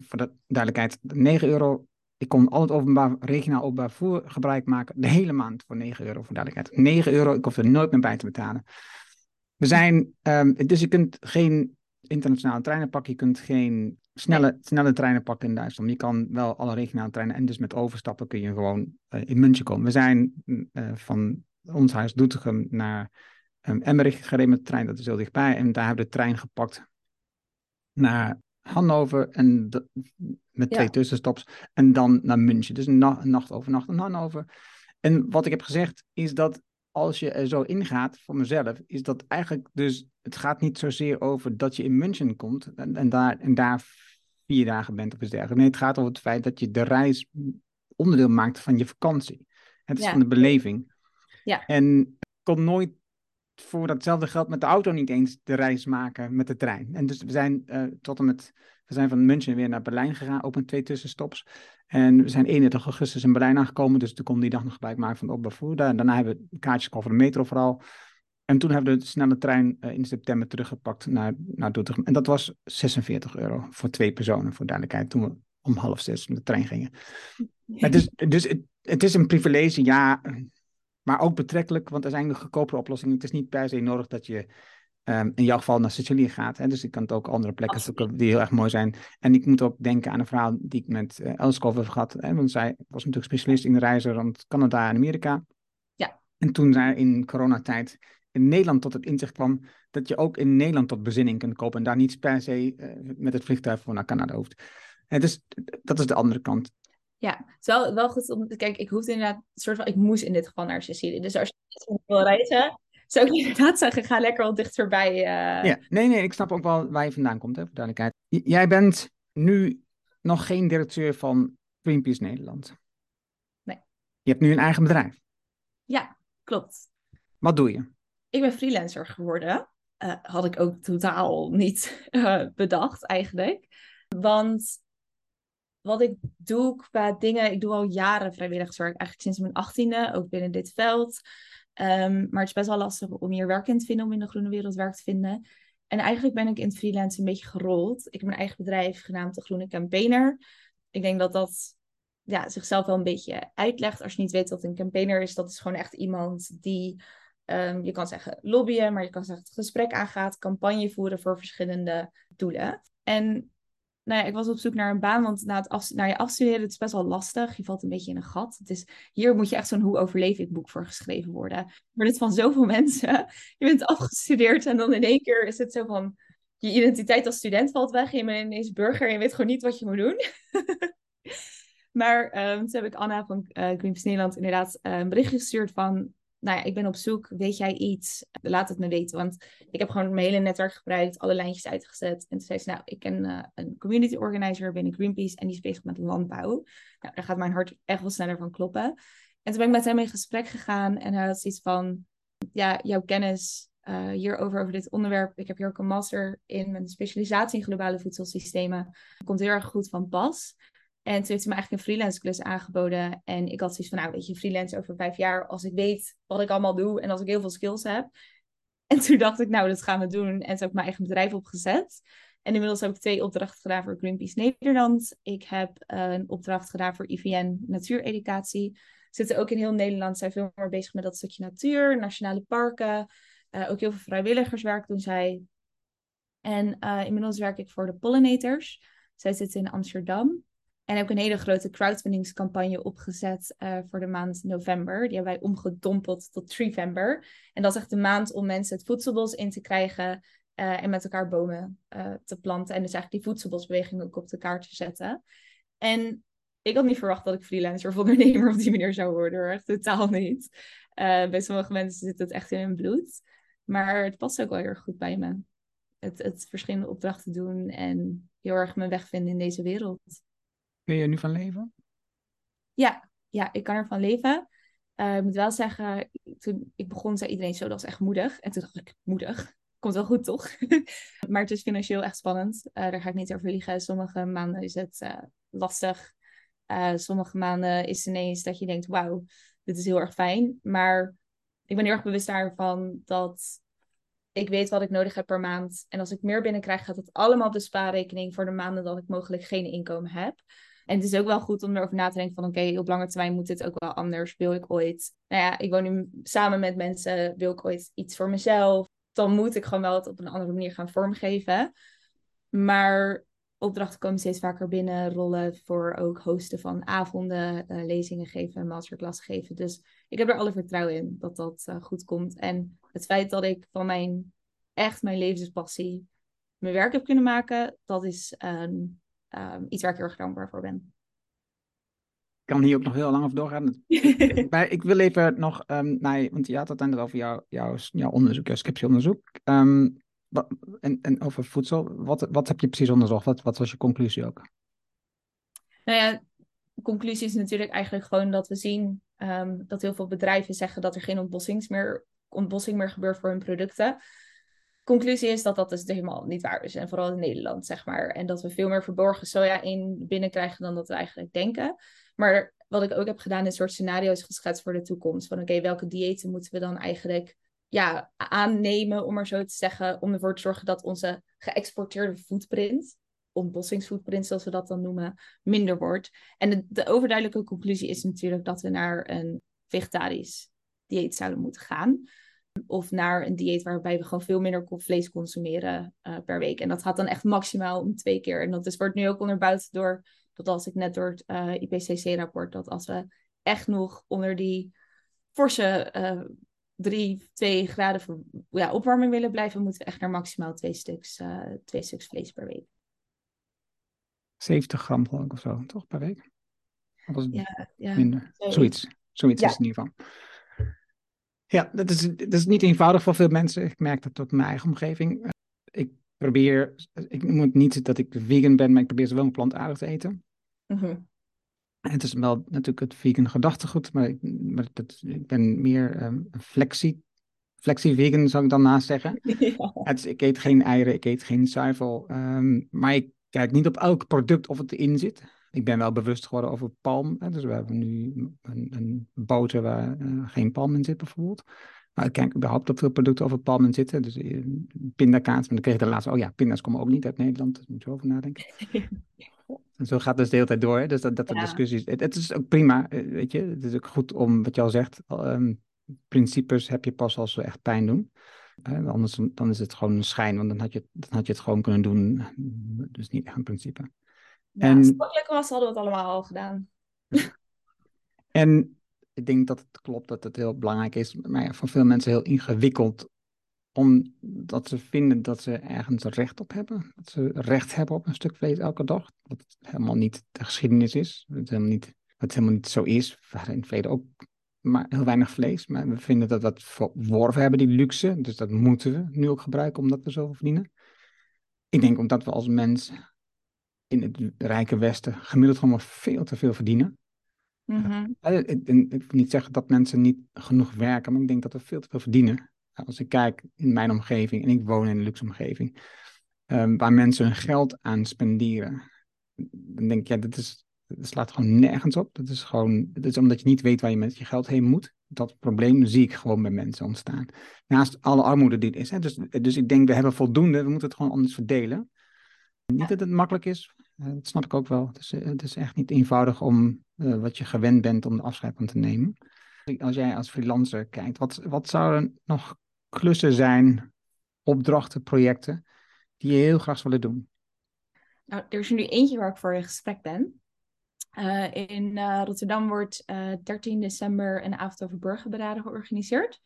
Voor de duidelijkheid, 9 euro ik kon al het openbaar, regionaal openbaar vervoer gebruik maken. De hele maand voor 9 euro, voor duidelijkheid. 9 euro, ik hoef er nooit meer bij te betalen. We zijn, um, dus je kunt geen internationale treinen pakken. Je kunt geen snelle, snelle treinen pakken in Duitsland. Je kan wel alle regionale treinen. En dus met overstappen kun je gewoon uh, in München komen. We zijn uh, van ons huis Doetinchem naar um, Emmerich gereden met de trein. Dat is heel dichtbij. En daar hebben we de trein gepakt naar Hannover en de, met twee ja. tussenstops. En dan naar München. Dus een, na, een nacht overnacht in Hannover. En wat ik heb gezegd is dat als je er zo ingaat, voor mezelf, is dat eigenlijk dus, het gaat niet zozeer over dat je in München komt en, en, daar, en daar vier dagen bent of iets dergelijks. Nee, het gaat over het feit dat je de reis onderdeel maakt van je vakantie. Het is ja. van de beleving. Ja. En ik kon nooit voor datzelfde geld met de auto niet eens de reis maken met de trein. En dus we zijn uh, tot en met, we zijn van München weer naar Berlijn gegaan, ook met twee tussenstops. En we zijn 31 augustus in Berlijn aangekomen, dus toen kon die dag nog gebruik maken van het openbaar Daarna hebben we kaartjes gekocht voor de metro vooral. En toen hebben we de snelle trein uh, in september teruggepakt naar, naar Doetinchem. En dat was 46 euro voor twee personen, voor duidelijkheid, toen we om half zes met de trein gingen. Het is, dus het, het is een privilege, ja, maar ook betrekkelijk, want er zijn nog goedkopere oplossingen. Het is niet per se nodig dat je um, in jouw geval naar Sicilië gaat. Hè? Dus ik kan het ook andere plekken zoeken die heel erg mooi zijn. En ik moet ook denken aan een verhaal die ik met uh, Elskov heb gehad. Hè? Want zij was natuurlijk specialist in de reizen rond Canada en Amerika. Ja. En toen zij in coronatijd in Nederland tot het inzicht kwam dat je ook in Nederland tot bezinning kunt kopen en daar niet per se uh, met het vliegtuig voor naar Canada hoeft. En dus dat is de andere kant. Ja, het is wel, wel goed om te kijken. Ik hoefde inderdaad, soort van, ik moest in dit geval naar Sicilië. Dus als je wil reizen, zou ik [laughs] inderdaad zeggen, ga lekker wat dichterbij. Uh... Ja, nee, nee, ik snap ook wel waar je vandaan komt, hè, voor duidelijkheid. J jij bent nu nog geen directeur van Greenpeace Nederland. Nee. Je hebt nu een eigen bedrijf. Ja, klopt. Wat doe je? Ik ben freelancer geworden. Uh, had ik ook totaal niet uh, bedacht eigenlijk. Want wat ik doe qua dingen, ik doe al jaren vrijwilligerswerk, eigenlijk sinds mijn achttiende, ook binnen dit veld. Um, maar het is best wel lastig om hier werk in te vinden, om in de groene wereld werk te vinden. En eigenlijk ben ik in het freelance een beetje gerold. Ik heb mijn eigen bedrijf genaamd De Groene Campaigner. Ik denk dat dat ja, zichzelf wel een beetje uitlegt. Als je niet weet wat een campaigner is, dat is gewoon echt iemand die, um, je kan zeggen lobbyen, maar je kan zeggen het gesprek aangaat, campagne voeren voor verschillende doelen. En nou ja, ik was op zoek naar een baan, want na, het af, naar je afstuderen het is best wel lastig. Je valt een beetje in een gat. Het is, hier moet je echt zo'n hoe overleef ik boek voor geschreven worden. Maar dit van zoveel [laughs] mensen. Je bent afgestudeerd en dan in één keer is het zo van... Je identiteit als student valt weg. Je bent ineens burger en je weet gewoon niet wat je moet doen. [laughs] maar um, toen heb ik Anna van uh, Nederland inderdaad uh, een berichtje gestuurd van nou ja, ik ben op zoek, weet jij iets? Laat het me weten. Want ik heb gewoon mijn hele netwerk gebruikt, alle lijntjes uitgezet. En toen zei ze, nou, ik ken uh, een community organizer binnen Greenpeace en die is bezig met landbouw. Nou, daar gaat mijn hart echt wel sneller van kloppen. En toen ben ik met hem in gesprek gegaan en hij had zoiets van, ja, jouw kennis uh, hierover, over dit onderwerp. Ik heb hier ook een master in mijn specialisatie in globale voedselsystemen. Komt heel erg goed van pas. En toen heeft hij me eigenlijk een freelance klus aangeboden. En ik had zoiets van, nou weet je, freelance over vijf jaar, als ik weet wat ik allemaal doe en als ik heel veel skills heb. [laughs] En toen dacht ik, nou, dat gaan we doen. En toen heb ik mijn eigen bedrijf opgezet. En inmiddels heb ik twee opdrachten gedaan voor Greenpeace Nederland. Ik heb een opdracht gedaan voor IVN Natuureducatie. Zitten ook in heel Nederland, zijn veel meer bezig met dat stukje natuur, nationale parken. Uh, ook heel veel vrijwilligerswerk doen zij. En uh, inmiddels werk ik voor de Pollinators. Zij zitten in Amsterdam. En ik een hele grote crowdfundingscampagne opgezet uh, voor de maand november. Die hebben wij omgedompeld tot Treevember. En dat is echt de maand om mensen het voedselbos in te krijgen uh, en met elkaar bomen uh, te planten. En dus eigenlijk die voedselbosbeweging ook op de kaart te zetten. En ik had niet verwacht dat ik freelancer of ondernemer op die manier zou worden. Echt totaal niet. bij sommige mensen zit het echt in hun bloed. Maar het past ook wel heel erg goed bij me. Het, het verschillende opdrachten doen en heel erg mijn weg vinden in deze wereld. Kun je er nu van leven? Ja, ja ik kan ervan leven. Uh, ik moet wel zeggen, toen ik begon, zei iedereen zo, dat is echt moedig. En toen dacht ik, moedig? Komt wel goed, toch? [laughs] maar het is financieel echt spannend. Uh, daar ga ik niet over liegen. Sommige maanden is het uh, lastig. sommige maanden is ineens dat je denkt, wauw, dit is heel erg fijn. Maar ik ben heel erg bewust daarvan dat ik weet wat ik nodig heb per maand. En als ik meer binnenkrijg, gaat het allemaal op de spaarrekening voor de maanden dat ik mogelijk geen inkomen heb. En het is ook wel goed om erover na te denken van oké, op lange termijn moet dit ook wel anders. Wil ik ooit, nou ja, ik woon nu samen met mensen, wil ik ooit iets voor mezelf? Dan moet ik gewoon wel het op een andere manier gaan vormgeven. Maar opdrachten komen steeds vaker binnen, rollen voor ook hosten van avonden, uh, lezingen geven, masterclass geven. Dus ik heb er alle vertrouwen in dat dat uh, goed komt. En het feit dat ik van mijn, echt mijn levenspassie mijn werk heb kunnen maken, dat is um, um, iets waar ik heel erg dankbaar voor ben. Ik kan hier ook nog heel lang over doorgaan. [laughs] maar ik wil even nog um, naar, want je had het net over jouw, jouw, jouw onderzoek, jouw scriptieonderzoek. Um, en, en over voedsel, wat, wat heb je precies onderzocht? Wat, wat was je conclusie ook? Nou ja, de conclusie is natuurlijk eigenlijk gewoon dat we zien um, dat heel veel bedrijven zeggen dat er geen ontbossings meer, ontbossing meer gebeurt voor hun producten. Conclusie is dat dat dus helemaal niet waar is. En vooral in Nederland, zeg maar. En dat we veel meer verborgen soja in binnenkrijgen dan dat we eigenlijk denken. Maar wat ik ook heb gedaan, is soort scenario's geschetst voor de toekomst. Van oké, welke diëten moeten we dan eigenlijk ja, aannemen, om maar zo te zeggen, om ervoor te zorgen dat onze geëxporteerde footprint, ontbossingsfootprint zoals we dat dan noemen, minder wordt. En de, de overduidelijke conclusie is natuurlijk dat we naar een vegetarisch dieet zouden moeten gaan. Of naar een dieet waarbij we gewoon veel minder vlees consumeren uh, per week. En dat gaat dan echt maximaal om twee keer. En dat is, wordt nu ook onderbouwd door, dat als ik net door het uh, IPCC-rapport, dat als we echt nog onder die forse uh, drie, twee graden ja, opwarming willen blijven, moeten we echt naar maximaal twee stuks, twee stuks vlees per week. 70 gram geloof ik of zo, toch per week? Of was het ja, ja, minder? Zoiets. Zoiets ja. is in ieder geval. Ja, dat is, dat is niet eenvoudig voor veel mensen. Ik merk dat op mijn eigen omgeving. Ik probeer, ik noem het niet dat ik vegan ben, maar ik probeer zowel plantaardig te eten. Mm -hmm. Het is wel natuurlijk het vegan gedachtegoed, maar, ik, maar dat, ik ben meer um, flexie, flexie-vegan, zou ik dan naast zeggen. [laughs] Ja. Het, ik eet geen eieren, ik eet geen zuivel, um, maar ik kijk niet op elk product of het erin zit. Ik ben wel bewust geworden over palm. Hè, dus we hebben nu een, een boter waar uh, geen palm in zit, bijvoorbeeld. Maar ik kijk überhaupt op veel producten over palm in zitten. Dus uh, pindakaas, maar dan kreeg ik de laatste, oh ja, pinda's komen ook niet uit Nederland. Daar moet je over nadenken. [laughs] En zo gaat het dus de hele tijd door. Hè? Dus dat, dat de ja. discussies. Het, het, is ook prima, weet je. Het is ook goed om, wat je al zegt, um, principes heb je pas als ze echt pijn doen. Uh, anders dan is het gewoon een schijn, want dan had, je, dan had je het gewoon kunnen doen. Dus niet echt een principe. Ja, en, als het lekker was, hadden we het allemaal al gedaan. [laughs] en ik denk dat het klopt dat het heel belangrijk is, maar ja, voor veel mensen heel ingewikkeld omdat ze vinden dat ze ergens recht op hebben. Dat ze recht hebben op een stuk vlees elke dag. Wat helemaal niet de geschiedenis is. Wat helemaal niet, wat helemaal niet zo is. We hadden in het verleden ook maar heel weinig vlees. Maar we vinden dat we dat verworven hebben, die luxe. Dus dat moeten we nu ook gebruiken omdat we zoveel verdienen. Ik denk omdat we als mens in het rijke Westen gemiddeld gewoon maar veel te veel verdienen. Mm -hmm. uh, ik, ik, wil niet zeggen dat mensen niet genoeg werken, maar ik denk dat we veel te veel verdienen. Als ik kijk in mijn omgeving, en ik woon in een luxe omgeving, um, waar mensen hun geld aan spenderen, dan denk ik, ja, dat, is, dat slaat gewoon nergens op. Dat is gewoon, dat is omdat je niet weet waar je met je geld heen moet. Dat probleem zie ik gewoon bij mensen ontstaan. Naast alle armoede die er is. Hè. Dus, dus ik denk, we hebben voldoende, we moeten het gewoon anders verdelen. Niet dat het makkelijk is, uh, dat snap ik ook wel. Het is, het is echt niet eenvoudig om uh, wat je gewend bent om de afscheid van te nemen. Als jij als freelancer kijkt, wat, wat zou er nog klussen zijn, opdrachten, projecten die je heel graag willen doen? Nou, er is nu eentje waar ik voor in gesprek ben. Uh, in uh, Rotterdam wordt uh, 13 december een avond over burgerberaden georganiseerd.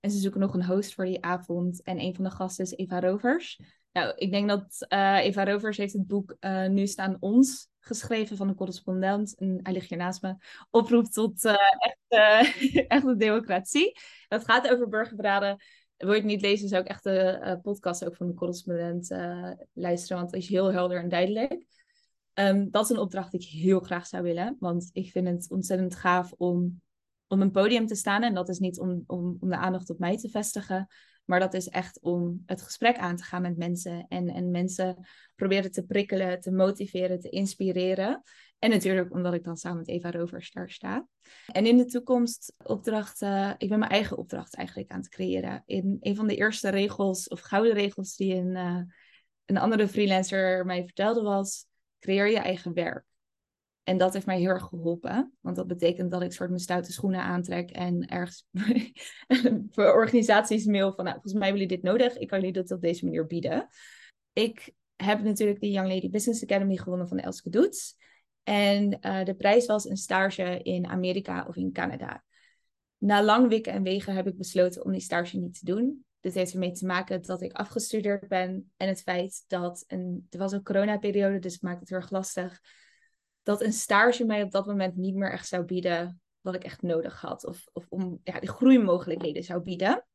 En ze zoeken nog een host voor die avond. En een van de gasten is Eva Rovers. Nou, ik denk dat Eva Rovers heeft het boek Nu staan ons geschreven van een correspondent. En hij ligt hier naast me. Oproep tot echte, echte [laughs] democratie. Dat gaat over burgerberaden wil je het niet lezen, zou ik echt de podcast ook van de correspondent luisteren, want het is heel helder en duidelijk. Um, dat is een opdracht die ik heel graag zou willen, want ik vind het ontzettend gaaf om op een podium te staan. En dat is niet om, om, om de aandacht op mij te vestigen, maar dat is echt om het gesprek aan te gaan met mensen en, en mensen proberen te prikkelen, te motiveren, te inspireren. En natuurlijk omdat ik dan samen met Eva Rovers daar sta. En in de toekomst opdrachten, ik ben mijn eigen opdracht eigenlijk aan het creëren. In een van de eerste regels of gouden regels die een, uh, een andere freelancer mij vertelde was, creëer je eigen werk. En dat heeft mij heel erg geholpen. Want dat betekent dat ik soort mijn stoute schoenen aantrek en ergens [laughs] voor organisaties mail van, nou, volgens mij hebben jullie dit nodig. Ik kan jullie dat op deze manier bieden. Ik heb natuurlijk de Young Lady Business Academy gewonnen van Elske Doets. En uh, de prijs was een stage in Amerika of in Canada. Na lang wikken en wegen heb ik besloten om die stage niet te doen. Dit heeft ermee te maken dat ik afgestudeerd ben en het feit dat een, er was een coronaperiode, dus het maakt het heel erg lastig, dat een stage mij op dat moment niet meer echt zou bieden wat ik echt nodig had. Of, of om ja, de groeimogelijkheden zou bieden.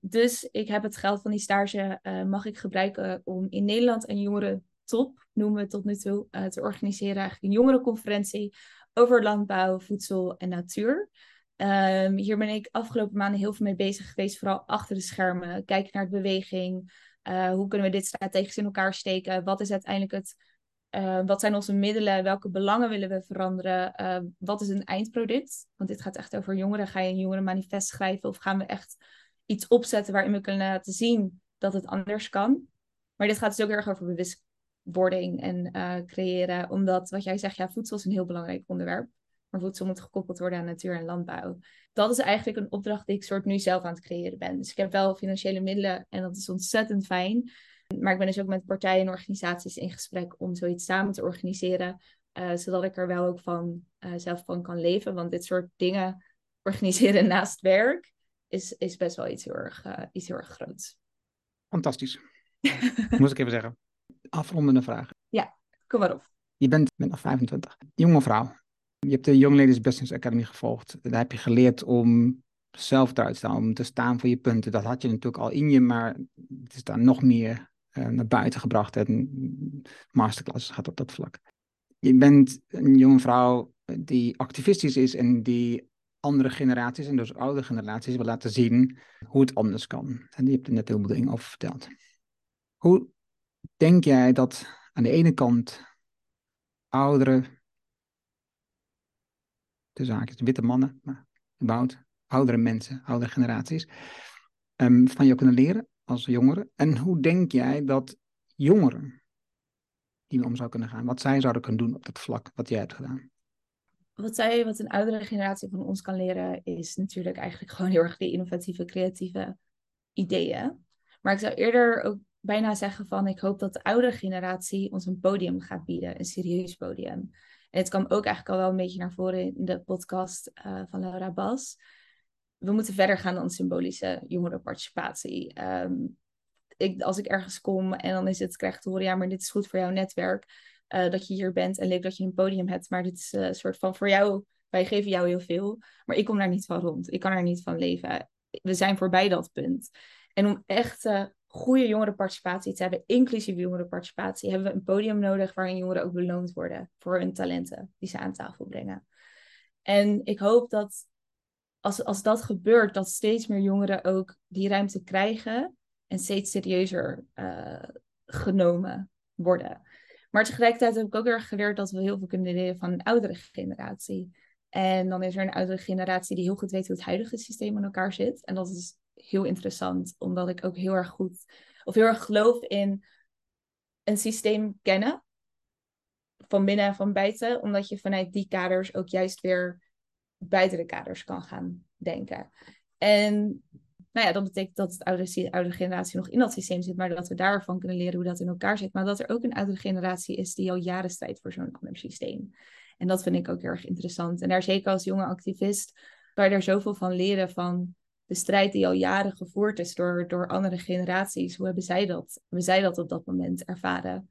Dus ik heb het geld van die stage uh, mag ik gebruiken om in Nederland een jongeren top, noemen we tot nu toe, uh, te organiseren. Eigenlijk een jongerenconferentie over landbouw, voedsel en natuur. Um, hier ben ik afgelopen maanden heel veel mee bezig geweest, vooral achter de schermen. Kijken naar de beweging. Uh, hoe kunnen we dit strategisch in elkaar steken? Wat is uiteindelijk het uh, wat zijn onze middelen? Welke belangen willen we veranderen? Uh, wat is een eindproduct? Want dit gaat echt over jongeren. Ga je een jongerenmanifest schrijven of gaan we echt iets opzetten waarin we kunnen laten zien dat het anders kan? Maar dit gaat dus ook erg over bewustwording en uh, creëren. Omdat wat jij zegt, ja, voedsel is een heel belangrijk onderwerp. Maar voedsel moet gekoppeld worden aan natuur en landbouw. Dat is eigenlijk een opdracht die ik soort nu zelf aan het creëren ben. Dus ik heb wel financiële middelen en dat is ontzettend fijn. Maar ik ben dus ook met partijen en organisaties in gesprek om zoiets samen te organiseren. Uh, zodat ik er wel ook van uh, zelf van kan leven. Want dit soort dingen [laughs] organiseren naast werk is, is best wel iets heel erg, uh, iets heel erg groots. Fantastisch. [laughs] Moest ik even zeggen. Afrondende vraag. Ja, kom maar op. Je bent, bent nog 25. Jonge vrouw. Je hebt de Young Ladies Business Academy gevolgd. Daar heb je geleerd om zelf te staan, om te staan voor je punten. Dat had je natuurlijk al in je, maar het is daar nog meer naar buiten gebracht. En masterclasses gaat op dat vlak. Je bent een jonge vrouw die activistisch is en die andere generaties en dus oude generaties wil laten zien hoe het anders kan. En die hebt er net heel veel dingen over verteld. Hoe denk jij dat aan de ene kant oudere, de zaakjes, witte mannen, maar oudere mensen, oudere generaties, um, van jou kunnen leren als jongeren? En hoe denk jij dat jongeren die om zou kunnen gaan, wat zij zouden kunnen doen op dat vlak wat jij hebt gedaan? Wat zij, wat een oudere generatie van ons kan leren, is natuurlijk eigenlijk gewoon heel erg die innovatieve, creatieve ideeën. Maar ik zou eerder ook bijna zeggen van, ik hoop dat de oudere generatie ons een podium gaat bieden, een serieus podium. En het kwam ook eigenlijk al wel een beetje naar voren in de podcast uh, van Laura Bas we moeten verder gaan dan symbolische jongerenparticipatie. Um, ik, als ik ergens kom en dan is het, krijg te horen, ja, maar dit is goed voor jouw netwerk. Uh, dat je hier bent en leuk dat je een podium hebt. Maar dit is uh, een soort van voor jou, wij geven jou heel veel. Maar ik kom daar niet van rond. Ik kan er niet van leven. We zijn voorbij dat punt. En om echt goede jongerenparticipatie te hebben, inclusief jongerenparticipatie, hebben we een podium nodig waarin jongeren ook beloond worden voor hun talenten die ze aan tafel brengen. En ik hoop dat als, als dat gebeurt, dat steeds meer jongeren ook die ruimte krijgen en steeds serieuzer uh, genomen worden. Maar tegelijkertijd heb ik ook erg geleerd dat we heel veel kunnen leren van een oudere generatie. En dan is er een oudere generatie die heel goed weet hoe het huidige systeem in elkaar zit. En dat is heel interessant, omdat ik ook heel erg goed, of heel erg geloof in een systeem kennen. Van binnen en van buiten, omdat je vanuit die kaders ook juist weer buiten de kaders kan gaan denken. En nou ja, dat betekent dat het oude, generatie nog in dat systeem zit, maar dat we daarvan kunnen leren hoe dat in elkaar zit. Maar dat er ook een oudere generatie is die al jaren strijdt voor zo'n systeem. En dat vind ik ook heel erg interessant. En daar zeker als jonge activist kan je er zoveel van leren van de strijd die al jaren gevoerd is door, door andere generaties. Hoe hebben zij dat, hebben zij dat op dat moment ervaren?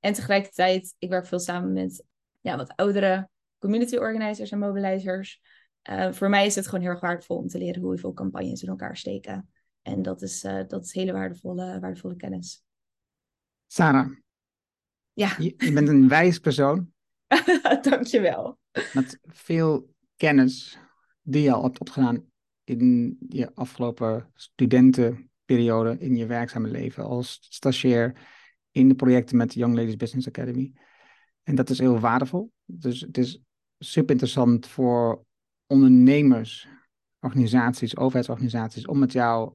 En tegelijkertijd, ik werk veel samen met ja, wat oudere community organizers en mobilizers. Uh, voor mij is het gewoon heel erg waardevol om te leren hoe we veel campagnes in elkaar steken. En dat is, uh, dat is hele waardevolle, waardevolle kennis. Sarah. Ja. Je, je bent een wijs persoon. [laughs] Dankjewel. Met veel kennis die je al hebt opgedaan in je afgelopen studentenperiode in je werkzame leven als stagiair in de projecten met Young Ladies Business Academy. En dat is heel waardevol. Dus het is super interessant voor ondernemers, organisaties, overheidsorganisaties om met jou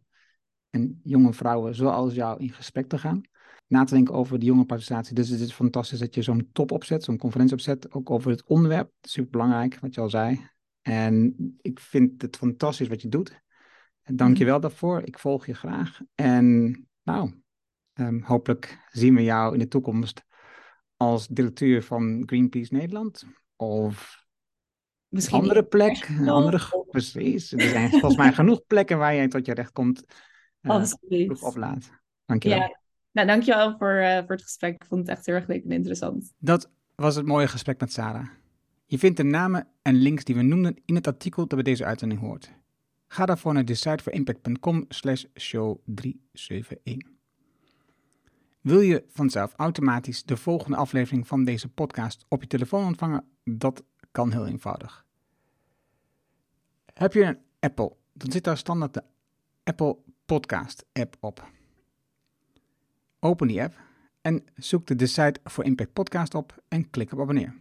en jonge vrouwen zoals jou in gesprek te gaan. na te denken over de jonge participatie. Dus het is fantastisch dat je zo'n top opzet, zo'n conferentie opzet, ook over het onderwerp. Super belangrijk, wat je al zei. En ik vind het fantastisch wat je doet. Dank je wel daarvoor. Ik volg je graag. En nou, ehm, hopelijk zien we jou in de toekomst als directeur van Greenpeace Nederland. Of Misschien een andere plek, [laughs] een andere Precies. Er zijn [laughs] volgens mij genoeg plekken waar jij tot je recht komt. Uh, Absoluut. Oplaat. Dank je wel. Ja. Nou, dankjewel voor, uh, voor het gesprek. Ik vond het echt heel erg leuk en interessant. Dat was het mooie gesprek met Sarah. Je vindt de namen en links die we noemden in het artikel dat bij deze uitzending hoort. Ga daarvoor naar decideforimpact.com slash show 371. Wil je vanzelf automatisch de volgende aflevering van deze podcast op je telefoon ontvangen? Dat kan heel eenvoudig. Heb je een Apple, dan zit daar standaard de Apple Podcast app op. Open die app en zoek de Decide for Impact podcast op en klik op abonneer.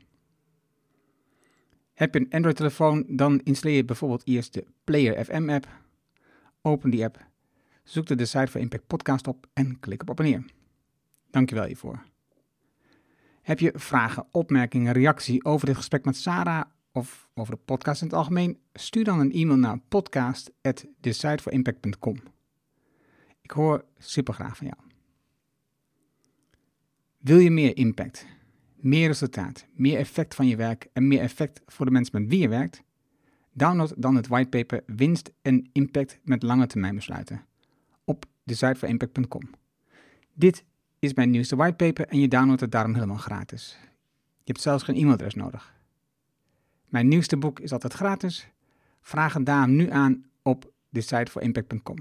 Heb je een Android-telefoon, dan installeer je bijvoorbeeld eerst de Player FM app. Open die app, zoek de Decide for Impact podcast op en klik op abonneer. Dankjewel hiervoor. Heb je vragen, opmerkingen, reactie over dit gesprek met Sarah of over de podcast in het algemeen? Stuur dan een e-mail naar podcast.decideforimpact.com. Ik hoor super graag van jou. Wil je meer impact, meer resultaat, meer effect van je werk en meer effect voor de mensen met wie je werkt? Download dan het whitepaper Winst en Impact met lange termijn besluiten op decideforimpact.com. Dit is mijn nieuwste whitepaper en je downloadt het daarom helemaal gratis. Je hebt zelfs geen e-mailadres nodig. Mijn nieuwste boek is altijd gratis. Vraag het daarom nu aan op decideforimpact.com.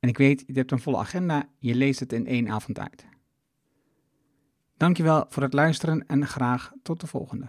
En ik weet, je hebt een volle agenda, je leest het in één avond uit. Dankjewel voor het luisteren en graag tot de volgende.